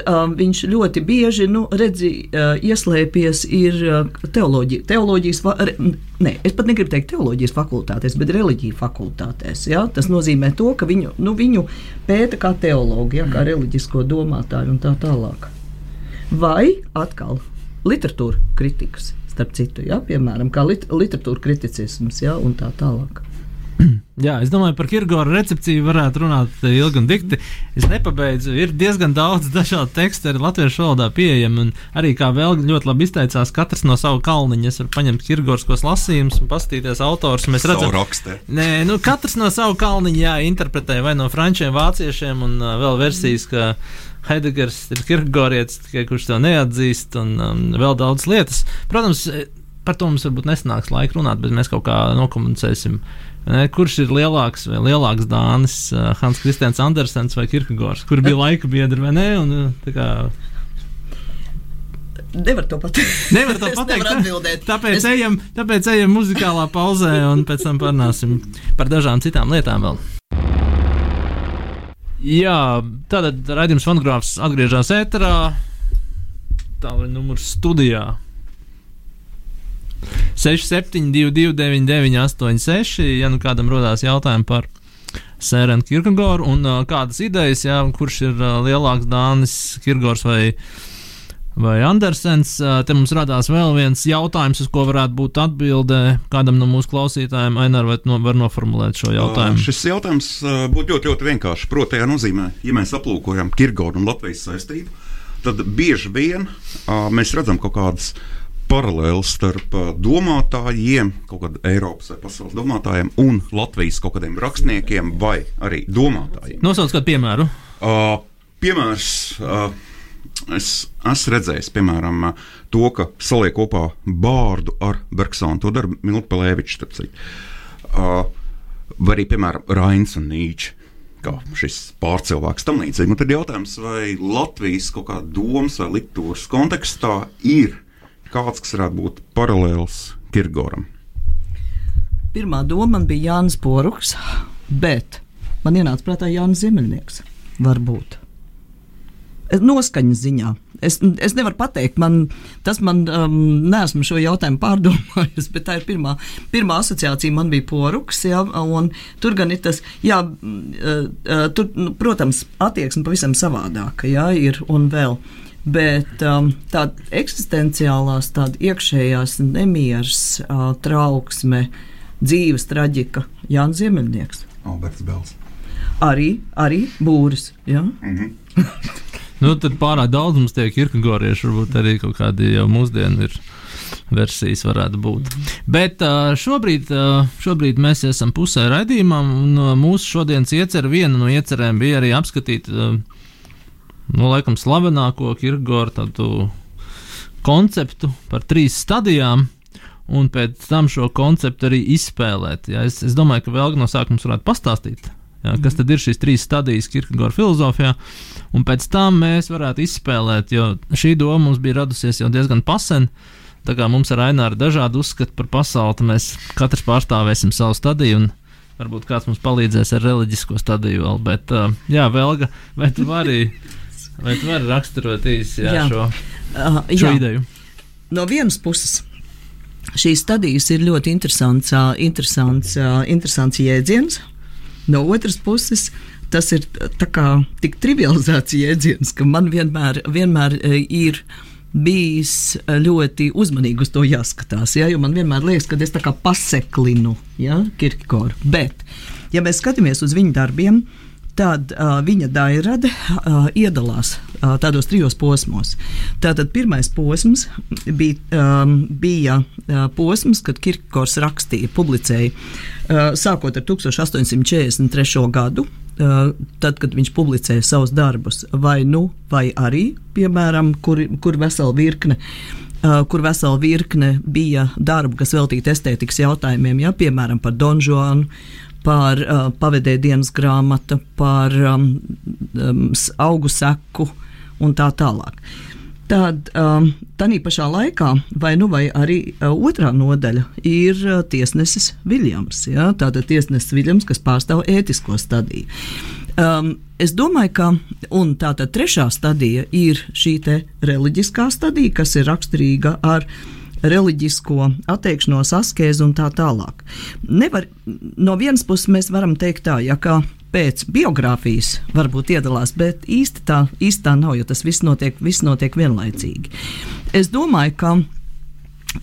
[SPEAKER 5] um, viņš ļoti bieži nu, redzi, uh, ieslēpies ir uh, teoloģija, teoloģijas, re, ne, es pat negribu teikt teoloģijas fakultātēs, bet reliģija fakultātēs. Ja? Tas nozīmē to, ka viņu, nu, viņu pēta kā teologu, ja? kā reliģisko domātāju un tā tālāk. Vai atkal literatūra kritikas, starp citu, ja? piemēram, kā lit, literatūra kriticisms ja? un tā tālāk.
[SPEAKER 4] Jā, es domāju, par Kirgora recepciju varētu runāt ilgi un dikti. Es nepabeidzu. Ir diezgan daudz dažādu tekstu arī latviešu valodā pieejami. Un arī kā vēl ļoti labi izteicās, katrs no sava kalniņa. Es varu paņemt Kirgorskos lasījumus un paskatīties autors. Mēs redzam,
[SPEAKER 3] rakstē.
[SPEAKER 4] Nē, nu, katrs no sava kalniņa jā, interpretē vai no frančiem, vāciešiem un uh, vēl versijas, ka Heidegers ir Kirgorietis, tikai kurš to neatzīst un um, vēl daudz lietas. Protams, par to mums varbūt nesanāks laika runāt, bet mēs kaut kā nokomunicēsim. Kurš ir lielāks vai lielāks Dānis, Hans Kristians Andersens vai Kirkegors, kur bija laika biedri vai nē? Un, kā,
[SPEAKER 5] Nevar to pateikt.
[SPEAKER 4] Nevar to pateikt.
[SPEAKER 5] nevaru atbildēt.
[SPEAKER 4] Tāpēc,
[SPEAKER 5] Es-
[SPEAKER 4] ejam, tāpēc ejam muzikālā pauzē un pēc tam parunāsim par dažām citām lietām vēl. Jā, tātad raidījums fonogrāfs atgriežas ēterā. Tālruņa numurs studijā. 6722, 9986. Ja nu kādam rodās jautājumi par Sērenu Kirkegoru un uh, kādas idejas, jā, kurš ir uh, lielāks Dānis Kirgors vai, vai Andersens, te mums radās vēl viens jautājums, uz ko varētu būt atbilde kādam no mūsu klausītājiem. Ainār, vai no, var noformulēt šo jautājumu?
[SPEAKER 3] Šis jautājums būtu ļoti, ļoti vienkāršs. Proti, tajā nozīmē, ja mēs aplūkojam Kirgoru un Latvijas saistību, tad bieži vien mēs redzam kaut kādas paralēlis starp domātājiem, kaut kādiem Eiropas vai pasaules domātājiem un Latvijas kaut kādiem rakstniekiem vai arī domātājiem.
[SPEAKER 4] Nosauc kādu piemēru.
[SPEAKER 3] Uh, piemērs. Uh, Es esmu redzējis, piemēram, to, ka saliek kopā bārdu ar Bergsonu. To dara Milta Pelēvičs. Uh, vai arī, piemēram, Rains un Nīčs. Kā šis pārcilvēks tam līdzīgi. Un tad jautājums, vai Latvijas kaut kāda domas vai literatūras kontekstā ir kāds, kas varētu būt paralēls Kirgoram?
[SPEAKER 5] Pirmā doma man bija Jānis Poruks, bet man ienāca prātā Jānis Ziemeļnieks. Varbūt. Noskaņas ziņā. Es, es nevaru pateikt, man, tas man, um, neesmu šo jautājumu pārdomājis, bet tā ir pirmā, pirmā asociācija. Man bija poruks, jā, un tur gan ir tas, jā, uh, uh, tur, nu, protams, attieksme pavisam savādāka, jā, ir un vēl. Bet um, tāda eksistenciālās, tāda iekšējās nemieras, uh, trauksme, dzīves traģika, Jānis Ziemeļnieks.
[SPEAKER 3] Alberts Bels.
[SPEAKER 5] Arī, arī būris. Ja?
[SPEAKER 4] Nu, tad pārāk daudz mums tiek irkagorieši, varbūt arī kaut kādi jau mūsdienu ir versijas varētu būt. Bet ā, šobrīd, ā, šobrīd mēs esam pusē raidījumam, un ā, mūsu šodienas iecerē, viena no iecerēm bija arī apskatīt, nu, laikam, slavenāko Kirgoru tādu konceptu par trīs stadijām. Un pēc tam šo konceptu arī izspēlēt. Ja, es, es domāju, ka vēl no sākuma varētu pastāstīt, ja, kas tad ir šīs trīs stadijas Kirkegora filozofijā. Un pēc tam mēs varētu izspēlēt, jo šī doma mums bija radusies jau diezgan pasen. Tā kā mums ar Aināru ir dažādi uzskati par pasauli, tad mēs katrs pārstāvēsim savu stadiju. Varbūt kāds mums palīdzēs ar reliģisko stadiju vēl. Bet, uh, jā, Velga, vai tu vari, vai tu vari raksturot īsi jā,
[SPEAKER 5] Jā.
[SPEAKER 4] šo,
[SPEAKER 5] Uh,
[SPEAKER 4] šo
[SPEAKER 5] jā.
[SPEAKER 4] ideju?
[SPEAKER 5] No vienas puses, šīs stadijas ir ļoti interesants, ā, interesants, ā, interesants jēdziens. No otras puses, tas ir kā tik trivializēts jēdziens, ka man vienmēr, vienmēr ā, ir bijis ā, ļoti uzmanīgi uz to jāskatās. Ja? Jo man vienmēr liekas, ka es tā kā paseklinu ja? Kirkegoru. Bet, ja mēs skatāmies uz viņu darbiem, tad uh, viņa dairade uh, iedalās uh, tādos trijos posmos. Tātad pirmais posms bija, um, bija uh, posms, kad Kirkors rakstīja, publicēja uh, sākot ar 1843. gadu. Tad, kad viņš publicēja savus darbus, vai nu, vai arī, piemēram, kur, kur vesela virkne kur vesela virkne bija darbu, kas veltīti estētikas jautājumiem, ja, piemēram, par Donžonu, par uh, pavadē dienas grāmatu, par um, um, augu seku un tā tālāk. Tad um, tā pašā laikā, vai, nu, vai arī uh, otrā nodaļa, ir uh, tiesnesis Viljams. Ja? Tātad tiesnesis Viljams, kas pārstāv ētisko stadiju. Um, es domāju, ka tā trešā stadija ir šī reliģiskā stadija, kas ir raksturīga ar reliģisko atteikšanos, askēzi un tā tālāk. Nevar, no vienas puses mēs varam teikt tā, ja kā pēc biogrāfijas varbūt iedalās, bet īsti tā, īsti tā nav, jo tas viss notiek, viss notiek vienlaicīgi. Es domāju, ka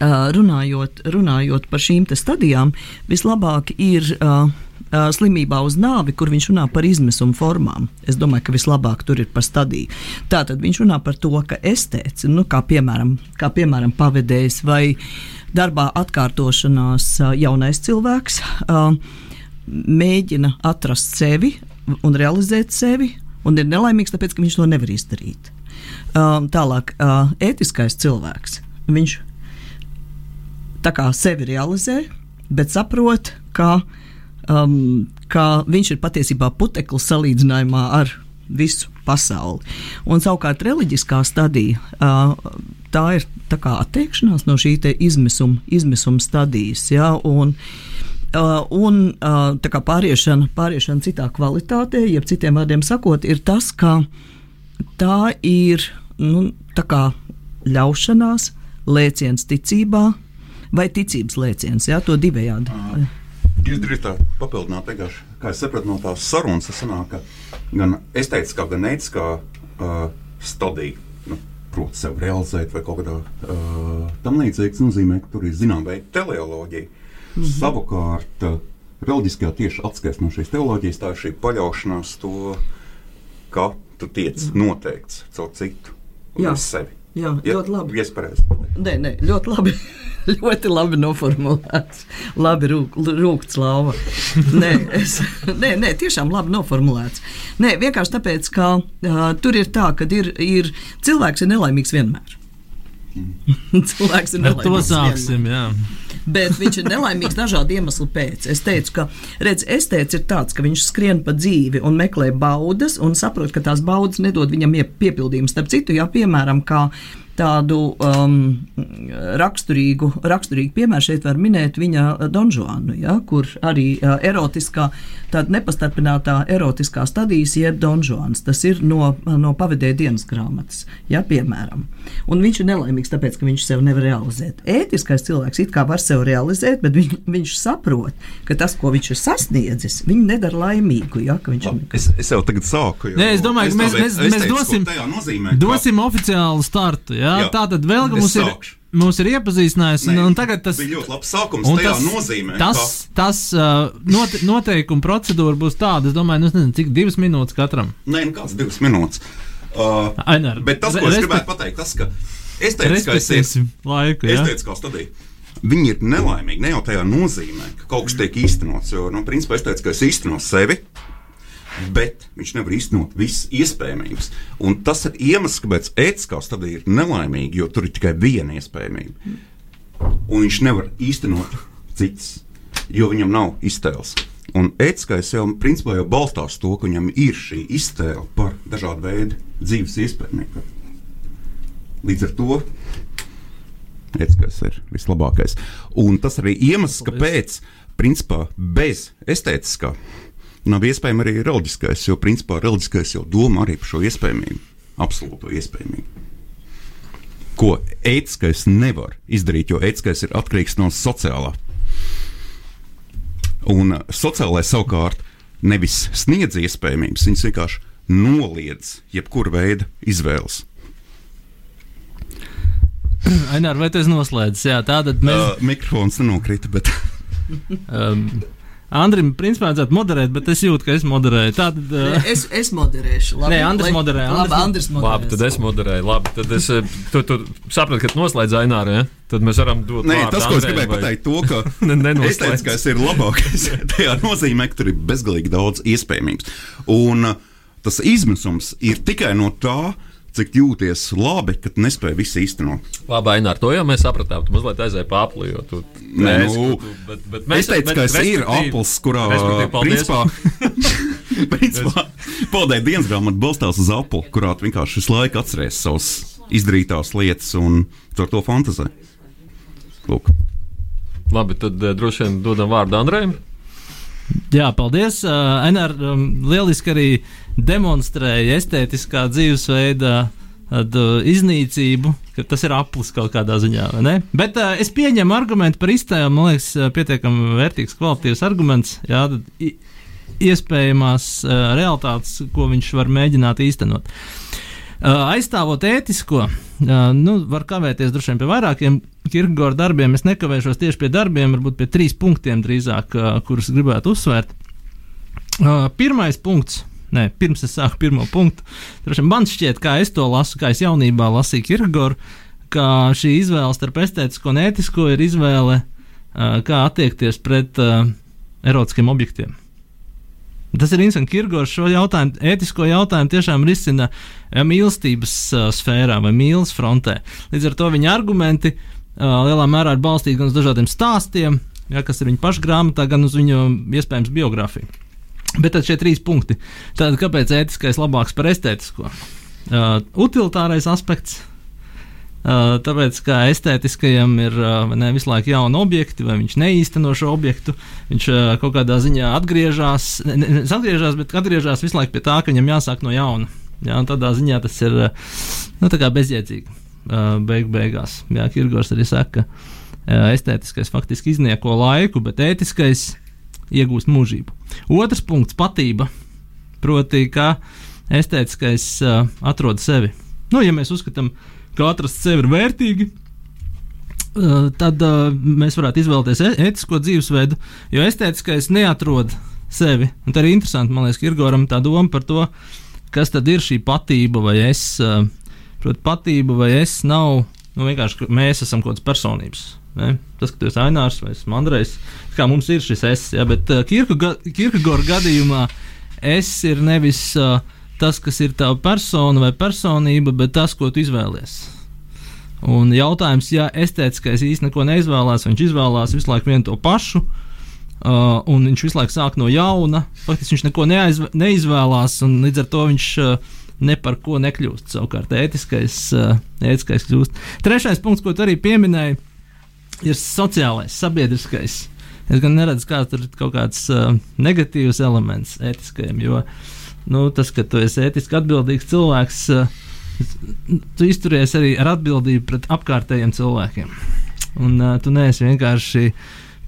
[SPEAKER 5] runājot, runājot par šīm stadijām, vislabāk ir uh, uh, slimībā uz nāvi, kur viņš runā par izmisumu formām. Es domāju, ka vislabāk tur ir par stadiju. Tātad viņš runā par to, ka estēts, nu, kā piemēram, kā piemēram pavadējs vai darbā atkārtošanās uh, jaunais cilvēks, uh, mēģina atrast sevi un realizēt sevi, un ir nelaimīgs, tāpēc, ka viņš to nevar izdarīt. Um, tālāk, uh, ētiskais cilvēks. Viņš tā kā sevi realizē, bet saprot, ka, um, ka viņš ir patiesībā puteklis salīdzinājumā ar visu pasauli. Un savukārt reliģiskā stadija. Uh, Tā ir tā kā atteikšanās no šī izmisuma, izmisuma stadijas. Ja, un, Uh, un uh, tā kā pāriešana, pāriešana citā kvalitātē, jeb citiem vārdiem sakot, ir tas, ka tā ir nu, tā kā ļaušanās, lēciens ticībā, vai ticības lēciens, jā, to divējādi.
[SPEAKER 3] Jūs drīzāk papildināt, vienkārši, kā es sapratu no tās sarunas, tas sanāk, ka gan estētiskā, gan ētiskā uh, stadija, nu, proti, sev realizēt vai kaut kādā uh, tam līdzīga, nozīmē, ka tur ir zināma veida teleoloģija. Mm -hmm. Savukārt, uh, reliģiskajā tieši atskaits no šīs teoloģijas, tā ir šī paļaušanās to, ka tu tiec noteikts caur citu un sevi.
[SPEAKER 5] Jā,
[SPEAKER 3] ja,
[SPEAKER 5] ļoti labi.
[SPEAKER 3] Iespējams.
[SPEAKER 5] Nē, nē, ļoti labi. ļoti labi noformulēts. Labi rūk, rūkts lauva. nē, es, nē, nē, tiešām labi noformulēts. Nē, vienkārši tāpēc, ka uh, tur ir tā, ka ir, ir cilvēks ir nelaimīgs vienmēr. cilvēks ir nelaimīgs.
[SPEAKER 4] Ar to sāksim, vienmēr. jā
[SPEAKER 5] bet viņš ir nelaimīgs dažādu iemeslu pēc. Es teicu, ka redz, estēts ir tāds, ka viņš skrien pa dzīvi un meklē baudas un saprot, ka tās baudas nedod viņam piepildījumu. Starp citu, ja piemēram, kā tādu um, raksturīgu, raksturīgu piemēru šeit var minēt viņa Donžuānu, ja, kur arī uh, erotiskā, tāda nepastarpinātā erotiskā stadijas jeb Donžuāns. Tas ir no, no pavadēja dienas grāmatas, ja, piemēram. Un viņš ir nelaimīgs, tāpēc, ka viņš sev nevar realizēt. Ētiskais cilvēks it kā var sev realizēt, bet viņ, viņš saprot, ka tas, ko viņš ir sasniedzis, viņu nedara laimīgu. Ja,
[SPEAKER 3] Labi, es, es jau tagad sāku.
[SPEAKER 4] Nē, es domāju, es ka mēs, mēs, mēs dosim, nozīmē, dosim ka... oficiālu startu. Jā, jā. tā tad vēl mums ir. Mums ir iepazīstinājis, Nē, un tagad tas
[SPEAKER 3] bija ļoti labs sākums. Tas nozīmē,
[SPEAKER 4] tas, ka tas uh, not, noteikuma procedūra būs tāda, es domāju, nu, es nezinu, cik divas minūtes katram.
[SPEAKER 3] Nē, nu kāds divas minūtes. Uh, Ainar, bet tas, ko es gribētu pateikt, tas, ka es teicu, ka es esmu
[SPEAKER 4] laiku.
[SPEAKER 3] Es teicu, kā studija. Viņi ir nelaimīgi ne jau tajā nozīmē, ka kaut kas tiek īstenots. Jo, nu, principā es teicu, ka es īstenoju sevi, bet viņš nevar īstenot visas iespējamības. Un tas ir iemesls, kāpēc ētiskā stadija ir nelaimīga, jo tur ir tikai viena iespējamība. Un viņš nevar īstenot citas, jo viņam nav iztēles. Un ētiskais jau principā jau balstās to, ka viņam ir šī iztēle par dažādu veidu dzīves iespējamību. Līdz ar to ētiskais ir vislabākais. Un tas arī iemesls, kāpēc principā bez estētiskā nav iespējams arī reliģiskais, jo principā reliģiskais jau domā arī par šo iespējamību, absolūto iespējamību. Ko ētiskais nevar izdarīt, jo ētiskais ir atkarīgs no sociālā. Un uh, sociālais savukārt nevis sniedz iespējamības, viņš vienkārši noliedz jebkuru veidu izvēles.
[SPEAKER 4] Ainār, vai tas noslēdzas? Jā, tā tad mēs.
[SPEAKER 3] Uh, mikrofons nenokrita, bet.
[SPEAKER 4] um, Andrim, principā, vajadzētu moderēt, bet es jūtu, ka es moderēju. Tad, uh...
[SPEAKER 5] es, es moderēšu. Labi,
[SPEAKER 4] Nē, Andris moderē.
[SPEAKER 5] Labi, Andris moderē.
[SPEAKER 2] Labi, tad es moderēju. Labi, tad es tu, tu sapratu, ka noslēdz Aināru. Ja? Tad mēs varam dot.
[SPEAKER 3] Nē, tas, ko es gribēju vai... pateikt, to, ka es teicu, ka es ir labākais. Tajā nozīmē, ka tur ir bezgalīgi daudz iespējamības. Un tas izmisums ir tikai no tā, cik jūties labi, kad nespēji visu īstenot.
[SPEAKER 2] Labi, Ainār, to jau mēs sapratām. Tu mazliet aizēji pāri apli. Tu,
[SPEAKER 3] Nē, nu, tu, bet, bet mēs, es teicu, ka es ir apels, kurā principā, principā pavadēja dienas grāmatu balstās uz apli, kurā vienkārši visu laiku atcerēs savas izdarītās lietas un ar to fantazē. Lūk.
[SPEAKER 2] Labi, tad uh, droši vien dodam vārdu Andrejam.
[SPEAKER 4] Jā, paldies. Uh, Enār, um, lieliski arī demonstrēja estētiskā dzīvesveida uh, iznīcību, ka tas ir aplis kaut kādā ziņā. Bet uh, es pieņemu argumentu par iztēlu, man liekas, pietiekami vērtīgs, kvalitatīvs arguments. Jā, tad, iespējamās uh, realitātes, ko viņš var mēģināt īstenot. Uh, aizstāvot ētisko, uh, nu, var kavēties droši vien pie vairākiem Kirkegora darbiem. Es nekavēšos tieši pie darbiem, varbūt pie trīs punktiem drīzāk, uh, kurus gribētu uzsvērt. Pirmais punkts. Nē, pirms es sāku pirmo punktu. Droši, man šķiet, kā es to lasu, kā es jaunībā lasīju Kirkegoru, ka šī izvēle starp estētisko un ētisko ir izvēle, kā attiekties pret erotiskiem objektiem. Tas ir interesanti. Kirgors šo jautājumu, ētisko jautājumu tiešām risina mīlestības uh, sfērā vai mīlestības frontē. Līdz ar to viņa argumenti uh, lielā mērā ir balstīti gan uz dažādiem stāstiem, ja, kas ir viņa paša grāmatā, gan uz viņa iespējams biogrāfiju. Bet tad šie trīs punkti. Tātad, kāpēc ētiskais labāks par estētisko? Uh, utilitārais aspekts, tāpēc, kā estētiskajam ir ne, visu laiku jauni objekti, vai viņš neīsteno šo objektu, viņš kaut kādā ziņā atgriežas, ne, ne, atgriežas, bet atgriežas visu laiku pie tā, ka viņam jāsāk no jauna. Jā, tādā ziņā tas ir nu, bezjēdzīgi. Beig beigās, Jā, Kirgors arī saka, ka estētiskais faktiski iznieko laiku, bet ētiskais iegūst mūžību. Otrs punkts - patība. Proti, ka estētiskais atrod sevi. Nu, ja mēs uzskatām, ka ka atrast sevi ir vērtīgi. Uh, tad uh, mēs varētu izvēlēties e ētisko dzīvesveidu, jo estētiskais neatrod sevi. Un tā ir interesanti, man liekas, Irgoram tā doma par to, kas tad ir šī patība vai es. Uh, Proti, patība vai es nav nu, vienkārši, ka mēs esam kaut kādas personības. Ne? Tas, ka tu esi Ainārs vai Mandrejs, kā mums ir šis es, ja, bet uh, Kirkegora gadījumā es ir nevis uh, tas, kas ir tava persona vai personība, bet tas, ko tu izvēlies. Un jautājums, ja estētiskais īstenībā neko neizvēlās, viņš izvēlās visu laiku vienu to pašu, uh, un viņš visu laiku sāk no jauna. Faktiski viņš neko neaizv neizvēlās, un līdz ar to viņš uh, ne par ko nekļūst. Savukārt, ētiskais, uh, ētiskais kļūst. Trešais punkts, ko tu arī pieminēji, ir sociālais, sabiedriskais. Es gan neredzu, kā tur ir kaut kāds uh, negatīvs elements ētiskajam, jo uh, nu, tas, ka tu esi ētiski atbildīgs cilvēks, eh, tu izturies arī ar atbildību pret apkārtējiem cilvēkiem. Un uh, tu neesi vienkārši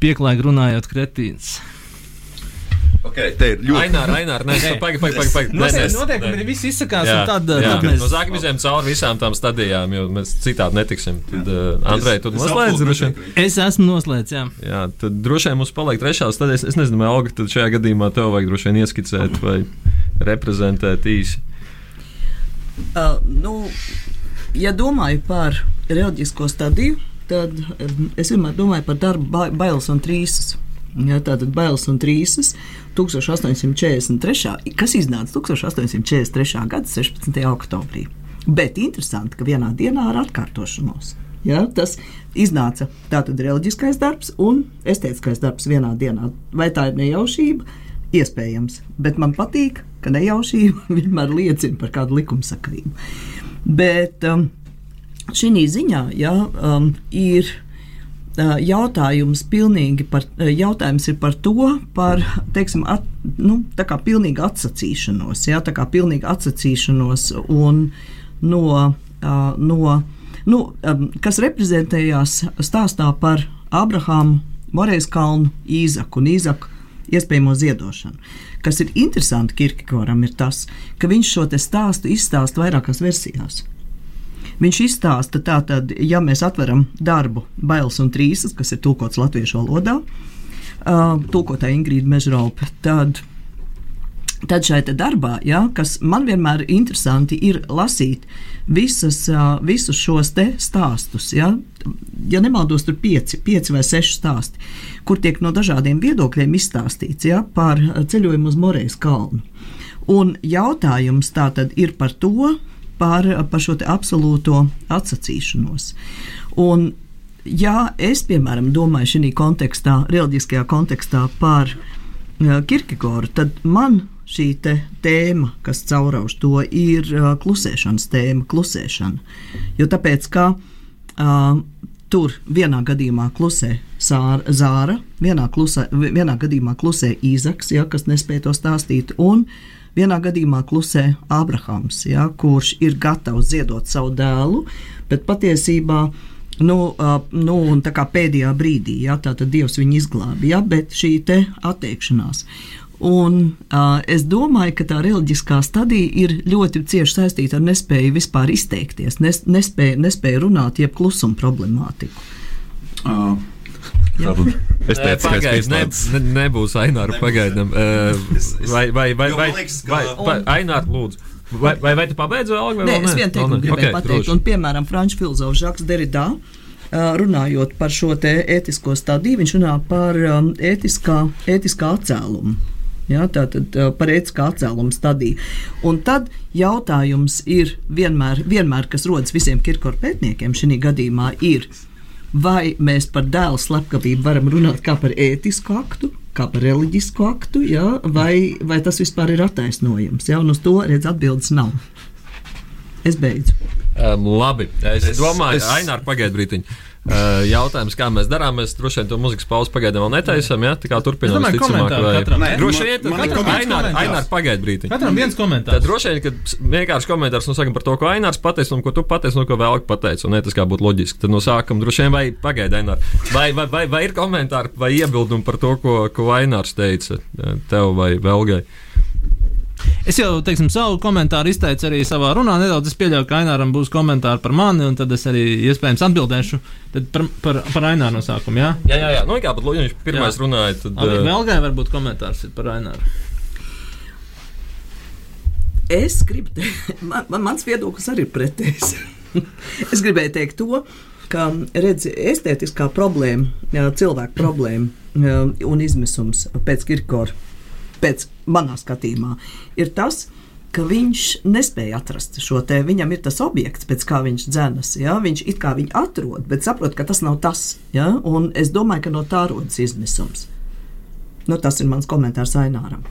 [SPEAKER 4] pieklājīgi runājot kretīns.
[SPEAKER 3] Okay, te ir ļoti
[SPEAKER 2] Ainār, Ainār, nē, pagaidi, pagaidi, pagaidi. Pag.
[SPEAKER 4] Noteikti, ir visi izsakās, jā, un tad, jā. tad mēs.
[SPEAKER 2] No sākuma izējām cauri visām tām stadijām, jo mēs citādi netiksim. Tad, uh, Andrej, tu noslēdz droši vien.
[SPEAKER 4] Es esmu noslēdz, jā.
[SPEAKER 2] Jā, tad droši vien mums paliek trešā stadija. Es nezinu, Alga, tad šajā gadījumā tev vajag droši vien ieskicēt vai reprezentēt īsi.
[SPEAKER 5] Uh, nu, ja domāju par reliģisko stadiju, tad um, es vienmēr domāju par darbu bailes un trīsas. Ja, tātad bailes un trīsas 1843. kas iznāca 1843. gada 16. oktobrī. Bet interesanti, ka vienā dienā ar atkārtošanos. Ja, tas iznāca tātad reliģiskais darbs un estētiskais darbs vienā dienā. Vai tā ir nejaušība? Iespējams, bet man patīk, ka nejaušība vienmēr liecina par kādu likumsakrību. Bet um, šī ziņā ja, um, ir jautājums, par, jautājums ir par to, par teiksim, at, nu, pilnīgu atsacīšanos, jā, tā kā pilnīgu atsacīšanos un no, no nu, kas reprezentējās stāstā par Abrahāmu, Morejas kalnu, Īzaku un Īzaku iespējamo ziedošanu. Kas ir interesanti Kirkegoram, ir tas, ka viņš šo stāstu izstāsta vairākās versijās. Viņš izstāsta, tātad, ja mēs atveram darbu Bailes un Trīsas, kas ir tulkots latviešu valodā, uh, tulkotāja Ingrīda Mežraupe, tad Tad šai darbā, ja, kas man vienmēr ir interesanti, ir lasīt visas, visus šos stāstus. Ja, ja nemaldos, tur pieci, pieci vai seši stāsti, kur tiek no dažādiem viedokļiem izstāstīts ja, par ceļojumu uz Morejas kalnu. Un jautājums tā tad ir par to, par, par šo absolūto atsacīšanos. Un, ja es, piemēram, domāju šajā kontekstā, reliģiskajā kontekstā par Kirkegoru, tad man šī tēma, kas caurauž to, ir uh, klusēšanas tēma, klusēšana. Jo tāpēc, ka uh, tur vienā gadījumā klusē sāra, zāra, vienā, klusē, vienā gadījumā klusē īzaks, ja, kas nespēja to stāstīt, un Vienā gadījumā klusē Abrahams, ja, kurš ir gatavs ziedot savu dēlu, bet patiesībā nu, uh, nu, pēdējā brīdī ja, Dievs viņu izglābja, ja, bet šī atteikšanās. Un, uh, es domāju, ka tā reliģiskā stadija ir ļoti cieši saistīta ar nespēju vispār izteikties, nes, nespēju, nespēju runāt, jeb klusuma problemātiku.
[SPEAKER 3] Uh, tātad es teicu, ka
[SPEAKER 2] Pagaid, ne, ne, nebūs Aināra pagaidām. Uh, vai, vai, vai, vai, vai, vai Aināra, lūdzu. Vai, vai, vai tu pabeidzi vēl? vai
[SPEAKER 5] Nē, es vienu teikumu gribēju
[SPEAKER 2] Okay,
[SPEAKER 5] pateikt.
[SPEAKER 2] droši.
[SPEAKER 5] Un, piemēram, Frančs filozofs Žaks Derridā, uh, runājot par šo te ētisko stadiju, viņš runā par um, ētiskā, ētiskā atcēlumu. Ja, Tātad uh, par ētiskā atcēluma stadiju. Un tad jautājums ir vienmēr, vienmēr kas rodas visiem Kirkora pētniekiem šī gadījumā, ir, vai mēs par dēlu slepkavību varam runāt kā par ētisku aktu, kā par reliģisku aktu, ja, vai, vai tas vispār ir attaisnojams. Ja, un uz to redz atbildes nav. Es beidzu.
[SPEAKER 2] Um, labi, es, es domāju,
[SPEAKER 3] es-
[SPEAKER 2] ka Aināra pagaid brītiņu. Uh, jautājums, kā mēs darām, mēs droši vien to mūzikas pauzi pagaidām vēl netaisām. Ja? Tā kā turpinām,
[SPEAKER 4] katram,
[SPEAKER 3] ne?
[SPEAKER 2] Droši vien, ka. Aināra pagaid brītiņu.
[SPEAKER 4] Katram viens
[SPEAKER 2] Tad
[SPEAKER 4] komentārs.
[SPEAKER 2] droši vien, ka vienkārši komentārs nu, sakam par to, ko Ainārs pateica, un ko tu pateici, un ko vēl pateici. Un ne, tas kā būtu loģiski. Tad no sākuma droši vien vai pagaidi, Ainār. Vai, vai, vai, vai ir komentāri vai iebildumi par to, ko, ko Ainārs teica eh, tev vai Velgai?
[SPEAKER 4] Es jau teiksim, savu komentāru izteicu arī savā runā. Nedaudz es pieļauju, ka Aināram būs komentāri par mani, un tad es arī iespējams atbildēšu Tad par, par, par Aināru no sākuma. Jā,
[SPEAKER 2] Jā, jā, jā. Nu, kā pat Loģiņš pirmais
[SPEAKER 4] Jā.
[SPEAKER 2] runāja, tad.
[SPEAKER 4] Labi,
[SPEAKER 2] eh,
[SPEAKER 4] Vēl gai varbūt komentārs ir par Aināru.
[SPEAKER 5] Es gribu teikt, man, man, mans viedoklis arī ir pretējs. es gribēju teikt to, ka redz, estētiskā problēma, jā, cilvēka problēma jā, un izmisums pēc Kirkora, pēc manā skatījumā, ir tas, ka viņš nespēja atrast šo te. Viņam ir tas objekts, pēc kā viņš dzenas. Ja? Viņš it kā viņu atrod, bet saprot, ka tas nav tas. Ja? Un es domāju, ka no tā rodas izmisums. Nu, tas ir mans komentārs Aināram.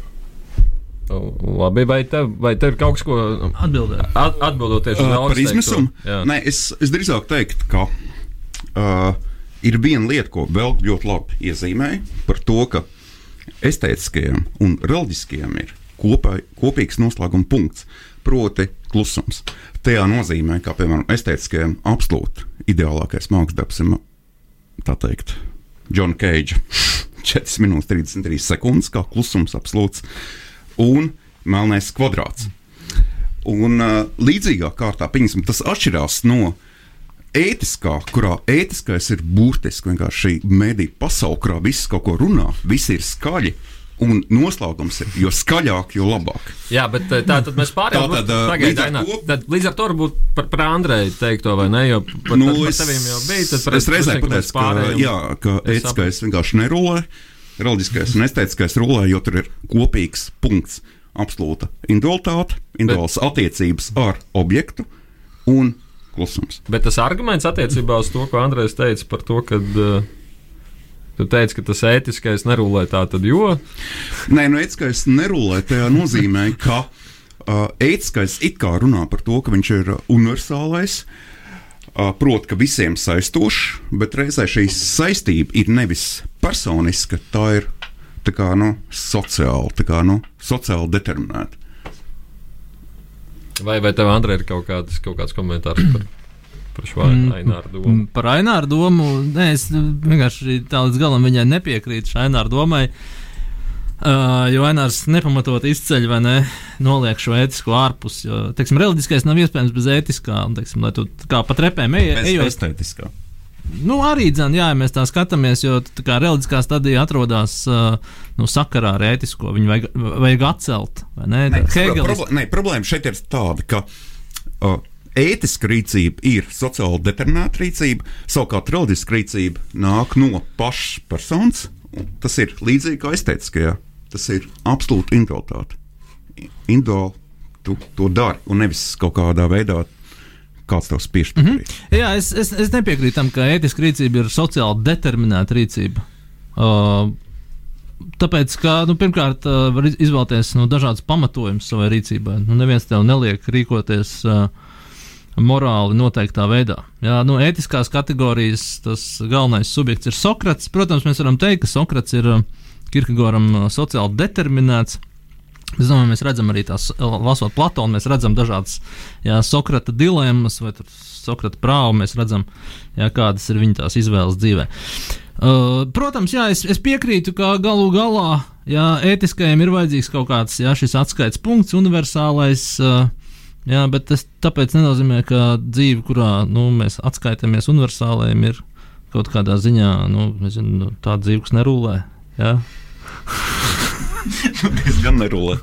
[SPEAKER 2] Labi, vai tev, vai tev ir kaut kas, ko
[SPEAKER 4] Atbildēt.
[SPEAKER 2] at, atbildot tieši
[SPEAKER 3] Uh, par izmisumu? Nē, es, es drīzāk teiktu, ka uh, ir viena lieta, ko vēl ļoti labi iezīmēja par to, ka estētiskajam un reliģiskajam ir kopā, kopīgs noslēguma punkts, proti, klusums. Tajā nozīmē, ka, piemēram, estētiskajam absolūti ideālākais mākslas darbs ir, tā teikt, Džona Keidža 4 minūtes 33 sekundes, kā klusums absolūts, un melnais kvadrāts. Un uh, līdzīgā kārtā, pieņemsim, tas atšķirās no ētiskā, kurā ētiskais ir burtiski vienkārši mediju pasaule, kurā viss kaut ko runā, viss ir skaļi. Un noslēgums ir, jo skaļāk, jo labāk.
[SPEAKER 2] Jā, bet eh, tā tad mēs pārējām
[SPEAKER 3] Tā tad, ā,
[SPEAKER 2] pagaidi,
[SPEAKER 3] līdz ar
[SPEAKER 2] Ainār.
[SPEAKER 3] to-
[SPEAKER 2] Tad līdz ar to varbūt par, par Andreju teikto, vai ne? Jo par,
[SPEAKER 3] Nu,
[SPEAKER 2] tad, par
[SPEAKER 3] es-
[SPEAKER 2] teviem jau bija. Tad par
[SPEAKER 3] es reizē pateicu, ka, jā, ka ētiskais vienkārši nerulē, reliģiskais un estētiskais rulē, jo tur ir kopīgs punkts. Absolūta individualitāte, individuāls attiecības ar objektu un klusums.
[SPEAKER 2] Bet tas arguments attiecībā uz to, ko Andrejs teica par to, ka uh, tu teici, ka tas ētiskais nerulē tā, tad jo.
[SPEAKER 3] Nē, nu, ētiskais nerulē tajā nozīmē, ka uh, ētiskais it kā runā par to, ka viņš ir universālais. Uh, Proti, ka visiem saistošs, bet reizē šī saistība ir nevis personiska, tā ir tā kā, nu, sociāli, tā kā, nu, sociāli determinēta.
[SPEAKER 2] Vai, vai tev, Andrej, ir kaut kāds, kaut kāds komentārs par, par šo
[SPEAKER 4] Mm,
[SPEAKER 2] Aināru domu?
[SPEAKER 4] Mm, Par Aināru domu. Nē, es vienkārši tā līdz galam viņai nepiekrītu šai Aināru domai. Uh, jo Ainārs nepamatot izceļ vai ne, noliek šo ētisko ārpus. Jo, teiksim, reliģiskais nav iespējams bez ētiskā. Un, teiksim, lai tu tā kā pa trepēm ej, ejot,
[SPEAKER 3] estētiskā.
[SPEAKER 4] Nu, arī jā, ja mēs tā skatāmies, jo tā kā reliģiskā stadija atrodas nu, sakarā ar ētisko. Viņu vajag, vajag atcelt. Ne,
[SPEAKER 3] Nē, problēma, nē, problēma šeit ir tāda, ka uh, ētiska rīcība ir sociāli determinēta rīcība, savukārt reliģiska rīcība nāk no pašas personas. Tas ir līdzīgi kā estētiskajā. Tas ir absolūti individualitāte. Individuāli tu to dari un nevis kaut kādā veidā. Kāds tev spiež
[SPEAKER 4] Mhm.
[SPEAKER 3] darīt?
[SPEAKER 4] Jā, es, es, es nepiekrītu tam, ka ētiska rīcība ir sociāli determinēta rīcība. Uh, tāpēc, ka nu, pirmkārt, uh, var iz- izvēlēties nu, dažādas pamatojumus savai rīcībai. Nu, neviens tev neliek rīkoties uh, morāli noteiktā veidā. Jā, nu, ētiskās kategorijas tas galvenais subjekts ir Sokrats. Protams, mēs varam teikt, ka Sokrats ir uh, Kirkegoram uh, sociāli determinēts. Es domāju, mēs redzam arī tās, lasot Platonu, mēs redzam dažādas jā, Sokrata dilemmas vai Sokrata prāvu. Mēs redzam, jā, kādas ir viņa tās izvēles dzīvē. Uh, protams, jā, es, es piekrītu, ka galu galā jā, ētiskajam ir vajadzīgs kaut kāds jā, šis atskaites punkts, universālais. Uh, jā, bet tas tāpēc nenozīmē, ka dzīve, kurā nu, mēs atskaitāmies universālajiem, ir kaut kādā ziņā nu, nezinu, nu, tā dzīve, kas nerūlē. Ja?
[SPEAKER 3] Es gan nerulē.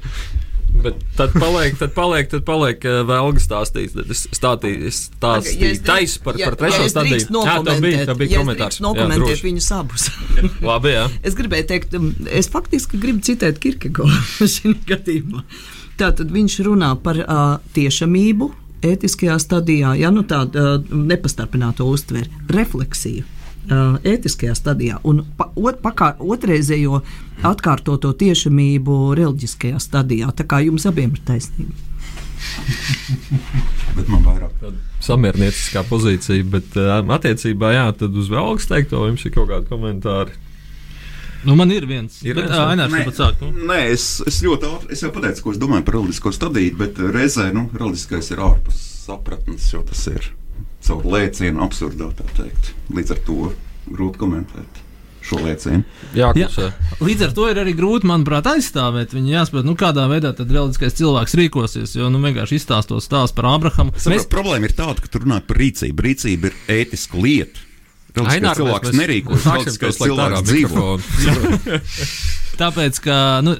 [SPEAKER 2] Bet tad paliek, tad paliek, tad paliek uh, vēlga stāstīt. Tad Es stāstīju, es stāstīju taisa par, par trešo stadiju. Jā, tā bija, tā bija komentārs. Jā,
[SPEAKER 5] Nokomentēt
[SPEAKER 2] droši.
[SPEAKER 5] viņus abus.
[SPEAKER 2] Labi, jā.
[SPEAKER 5] Es gribēju teikt, um, es faktiski gribu citēt Kirkegoru šajā gadījumā. Tātad viņš runā par uh, tiešamību, ētiskajā stadijā, ja nu tāda uh, nepastarpināta uztvere, refleksiju. Uh, ētiskajā stadijā un pa, ot, pakā, otrreizējo atkārtoto tiešamību reliģiskajā stadijā. Tā kā jums abiem ir taisnība.
[SPEAKER 3] Bet man vairāk.
[SPEAKER 2] Samiernieciskā pozīcija, bet uh, attiecībā, jā, tad uz vēlgas teikto jums ir kaut kādi komentāri.
[SPEAKER 4] Nu, man ir viens.
[SPEAKER 2] Ir
[SPEAKER 4] bet,
[SPEAKER 2] viens,
[SPEAKER 4] ā,
[SPEAKER 2] jā.
[SPEAKER 4] Ainārs, tu pats sāk. Nu.
[SPEAKER 3] Nē, es, es ļoti ātri es jau pateicu, ko es domāju par reliģisko stadiju, bet reizē nu, reliģiskais ir ārpus sapratnes, jo tas ir caur lēcienu absurdā. tā teikt. Līdz ar to grūti komentēt šo lēcienu.
[SPEAKER 2] Jā,
[SPEAKER 4] Jā.
[SPEAKER 2] klusē.
[SPEAKER 4] Līdz ar to ir arī grūti, manuprāt, aizstāvēt. Viņu jāsaprot, nu, kādā veidā tad reliģiskais cilvēks rīkosies. Jo nu, vienkārši izstāstot stāstu par Abrahamu.
[SPEAKER 3] Mēs... Problēma ir tāda, ka tur runā par rīcību. Rīcība ir ētiska lieta. Reliģiskais cilvēks nerīkojas, reliģiskais cilvēks dzīvo.
[SPEAKER 4] Tāpēc, ka nu,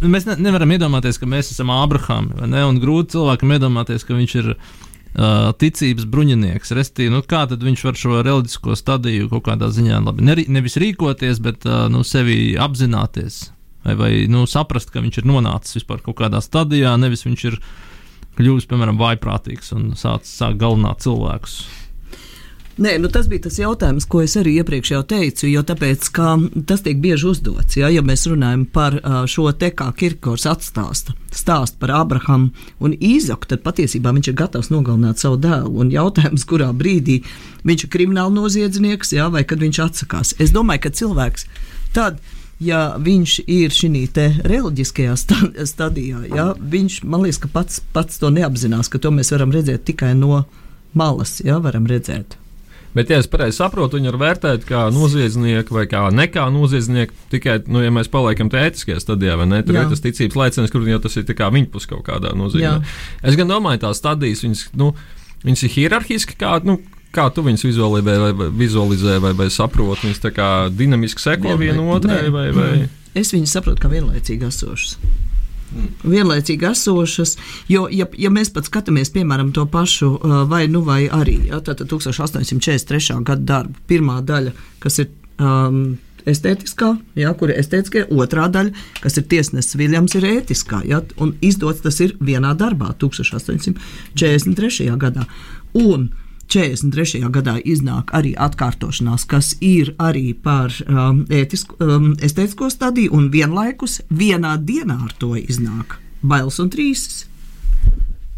[SPEAKER 4] mēs ne, nevaram iedomāties, ka mēs esam Abrahami. vai ne? Un grūti cilvēkam iedomāties, ka viņš ir uh, ticības bruņinieks. Restīvi, nu, kā viņš var šo reliģisko stadiju kaut kādā ziņā labi, neri, nevis rīkoties, bet nu, sevi apzināties. Vai, vai nu, saprast, ka viņš ir nonācis vispār kaut kādā stadijā, nevis viņš ir kļuvis, piemēram, vaiprātīgs un sācis sāk galināt cilvēkus.
[SPEAKER 5] Nē, nu tas bija tas jautājums, ko es arī iepriekš jau teicu, jo tāpēc, tas tiek bieži uzdots, ja, ja mēs runājam par šo te kā Kirkors atstāsta, stāst par Abrahamu un Īzaku, tad patiesībā viņš ir gatavs nogalināt savu dēlu. Un jautājums, kurā brīdī viņš ir krimināla noziedznieks, ja, vai kad viņš atsakās. Es domāju, ka cilvēks tad. Ja viņš ir šī reliģiskajā sta stadijā, ja, viņš man liekas, ka pats, pats to neapzinās, ka to mēs varam redzēt tikai no malas. Ja, varam redzēt.
[SPEAKER 2] Bet, ja es pareizi saprotu, viņi var vērtēt kā noziedznieku vai kā nekā noziedznieku. Tikai, nu, ja mēs paliekam tajā etiskajā stadijā, vai ne? Tur
[SPEAKER 5] Jā.
[SPEAKER 2] ir tas ticības laiciens, kur jau tas ir kā viņa pus kaut kādā nozīmē.
[SPEAKER 5] Jā.
[SPEAKER 2] Es gan domāju, tās stadijas, viņas, nu, viņas ir hierarhiski, kā, nu, kā tu viņus vizualizē vai, vizualizē vai, vai saproti. Viņas tā kā dinamiski seko viena otrai vai. vai...
[SPEAKER 5] Es viņu saprotu kā vienlaicīgi esošas. Vienlaicīgi esošas, jo, ja, ja mēs pat skatāmies, piemēram, to pašu uh, vai nu vai arī, ja, tātad 1843. gada darbu, pirmā daļa, kas ir um, estētiskā, ja, kur ir estētiskā, otrā daļa, kas ir tiesnesis Viljams, ir ētiskā, ja, un izdots tas ir vienā darbā, 1843. gadā. Un 43. gadā iznāk arī atkārtošanās, kas ir arī par um, ētisku, um, estētisko stadiju, un vienlaikus vienā dienā ar to iznāk bailes un trīsas.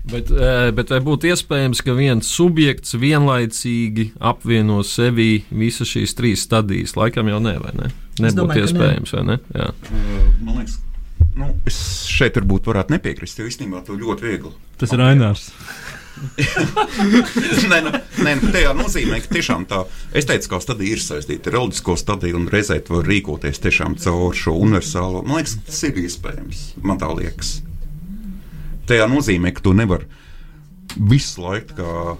[SPEAKER 2] Bet, eh, bet vai būtu iespējams, ka viens subjekts vienlaicīgi apvieno sevi visas šīs trīs stadijas? Laikam jau ne, vai ne? Nebūtu
[SPEAKER 5] domāju, nē.
[SPEAKER 2] iespējams, vai ne? Jā.
[SPEAKER 3] Uh, Man liekas, nu, es šeit varbūt varētu nepiekrist, jo īstenībā to ļoti viegli.
[SPEAKER 4] Tas ir Ainārs.
[SPEAKER 3] nē, nu, nē, nu, tajā nozīmē, ka tiešām tā estētiskā stadija ir saistīta ar reliģisko stadiju, un reizē tu vari rīkoties tiešām caur šo universālo. Man liekas, tas ir iespējams. Man tā liekas. Tajā nozīmē, ka tu nevari visu laiku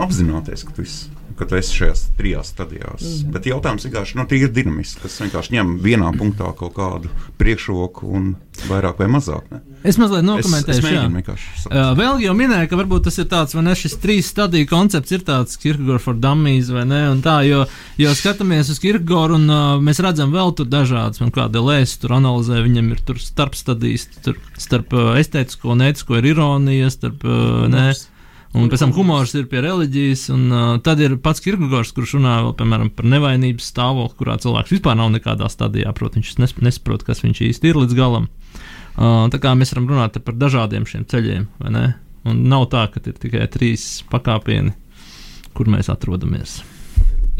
[SPEAKER 3] apzināties, ka tu, esi, ka tu esi šajās trijās stadijās. Mm. Bet jautājums vienkārši nu, ir dinamisks, kas vienkārši ņem vienā punktā kaut kādu priekšroku un vairāk vai mazāk. Ne?
[SPEAKER 4] Es mazliet nokomentēšu. Uh,
[SPEAKER 3] saprast.
[SPEAKER 4] vēl jau minēja, ka varbūt tas ir tāds, vai ne, šis trīs stadiju koncepts ir tāds Kirkegors for dummies, vai ne, un tā, jo, jo skatāmies uz Kirkegoru un uh, mēs redzam vēl tur dažādas, man kāda lēs tur analizē, viņam ir tur starp stadijas, tur starp uh, estētisko un ētisko ir ironija, starp, uh, ne, un pēc tam humors ir pie reliģijas, un uh, tad ir pats Kirkegors, kurš runā vēl, piemēram, par nevainības stāvokli, kurā cilvēks vispār nav nekādā stadijā, protams, viņš nes- nesaprot, kas viņš īsti ir līdz galam. Uh, tā kā mēs varam runāt par dažādiem šiem ceļiem, vai ne? Un nav tā, ka ir tikai trīs pakāpieni, kur mēs atrodamies.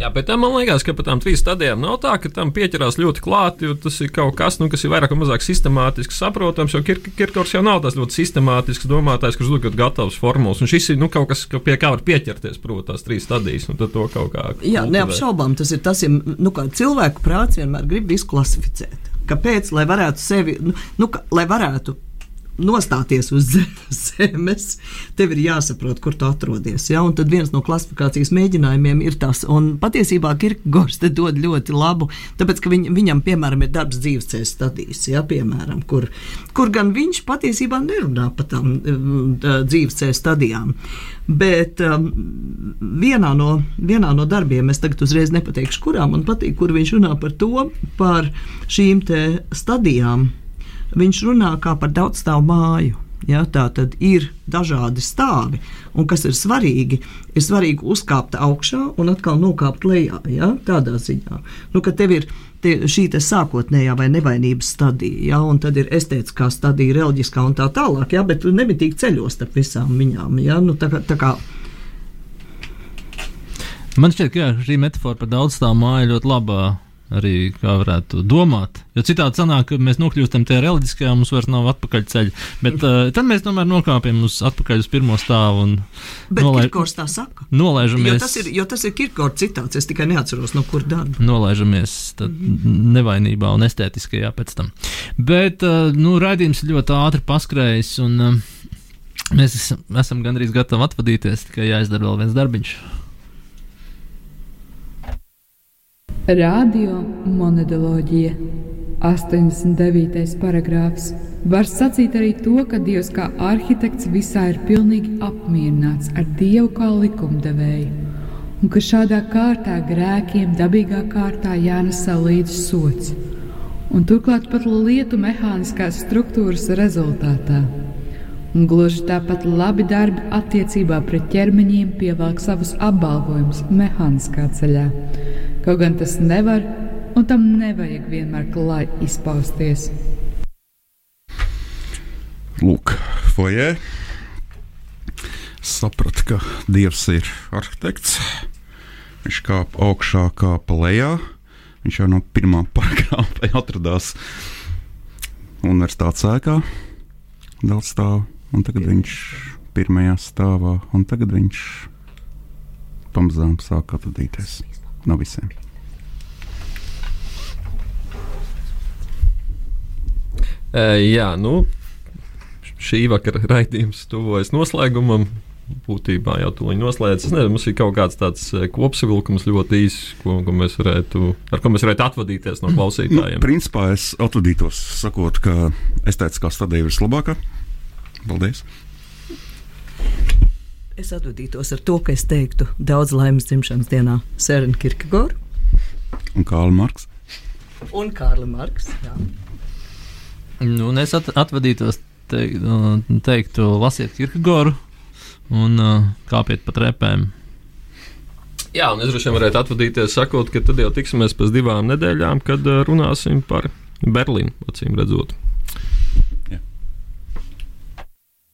[SPEAKER 2] Jā, bet tam man liekas, ka par tām trīs stadijām nav tā, ka tam pieķerās ļoti klāti, tas ir kaut kas, nu, kas ir vairāk vai mazāk sistemātiski saprotams. Jo Kirk Kirkors jau nav tas ļoti sistemātisks domātājs, kurš dod gatavs formulas. Un šis ir nu, kaut kas, ka pie kā var pieķerties, protams, tās trīs stadijas.
[SPEAKER 5] Jā, neapšaubām tas ir tas, ja nu, kā cilvēku prāts vienmēr grib visu klasificēt. Kāpēc? Lai varētu sevi, nu, nu, lai varētu nostāties uz zemes, tev ir jāsaprot, kur tu atrodies. Ja? Un tad viens no klasifikācijas mēģinājumiem ir tas, un patiesībā Kirkegors te dod ļoti labu, tāpēc, ka viņ, viņam, piemēram, ir darbs dzīvesceļa stadijas, ja? piemēram, kur, kur gan viņš patiesībā nerunā par tām dzīvesceļa stadijām. Bet um, vienā, no, vienā no darbiem, es tagad uzreiz nepateikšu, kurā man patīk, kur viņš runā par to, par šīm stadijām. Viņš runā kā par daudzstāvu māju. Ja, tā tad ir dažādi stāvi, un kas ir svarīgi, ir svarīgi uzkāpt augšā un atkal nokāpt lejā. Ja, tādā ziņā, nu, ka tev ir tie, šī te sākotnējā vai nevainības stadija, ja, un tad ir estētiskā stadija, reliģiskā un tā tālāk, ja, bet tu nemitīgi ceļos starp visām viņām. Ja, nu, tā, tā kā,
[SPEAKER 4] Man šķiet, ka jā, šī metāfora par daudzstāvu māju ļoti labā arī kā varētu domāt. Jo citādi sanāk, ka mēs nokļūstam tajā reliģiskajā, mums vairs nav atpakaļ ceļa. Bet uh, tad mēs tomēr nokāpjam uz atpakaļ uz pirmo stāvu un
[SPEAKER 5] nolai...
[SPEAKER 4] Nolaižamies.
[SPEAKER 5] Jo tas ir, jo tas ir Kirkors citāts, es tikai neatceros, no kur darba.
[SPEAKER 4] Nolaižamies tad mm -hmm. nevainībā un estētiskajā pēc tam. Bet, uh, nu, raidījums ļoti ātri paskrējis un uh, mēs esam, esam gandrīz gatavi atvadīties, tikai jāizdara vēl viens darbiņš.
[SPEAKER 1] Radio monodoloģija, 89. paragrāfs. Var sacīt arī to, ka Dievs kā arhitekts visā ir pilnīgi apmierināts ar Dievu kā likumdevēju, un ka šādā kārtā grēkiem dabīgā kārtā jānesa līdzi sots, un turklāt pat lietu mehāniskās struktūras rezultātā. Un gluži tāpat labi darbi attiecībā pret ķermeņiem pievelk savus apbalvojumus mehāniskā ceļā Kaut gan tas nevar un tam nevajag vienmēr klāji izpausties.
[SPEAKER 3] Lūk, foijē. Sapratu, ka Dievs ir arhitekts. Viņš kāp augšā, kāpa lejā. Viņš jau no pirmā paragrāfa atradās universitātes ēkā, daudz stāvu, un tagad viņš pirmajā stāvā, un tagad viņš pamazām sāk atvadīties no visiem.
[SPEAKER 2] Jā, nu, šī vakara raidījums tuvojas noslēgumam. Būtībā jau to noslēdz. Es nezinu, mums ir kaut kāds tāds kopsavilkums ļoti īss, ko, ko mēs varētu, ar ko mēs varētu atvadīties no klausītājiem.
[SPEAKER 3] Nu, principā es atvadītos, sakot, ka es teicu, ka stadija ir vislabākā. Paldies!
[SPEAKER 5] Es atvadītos ar to, ka es teiktu daudz laimes dzimšanas dienā Sērena Kirkegoru
[SPEAKER 3] un Kārli Marks.
[SPEAKER 5] Un Kārli Marks. Jā.
[SPEAKER 4] Nu, es at atvadītos, teik, nu, teiktu, lasiet Kirkegoru un uh, kāpiet pa trepēm.
[SPEAKER 2] Jā, un es droši vien varētu atvadīties, sakot, ka tad jau tiksimies pēc divām nedēļām, kad uh, runāsim par Berlīnu, acīm redzot.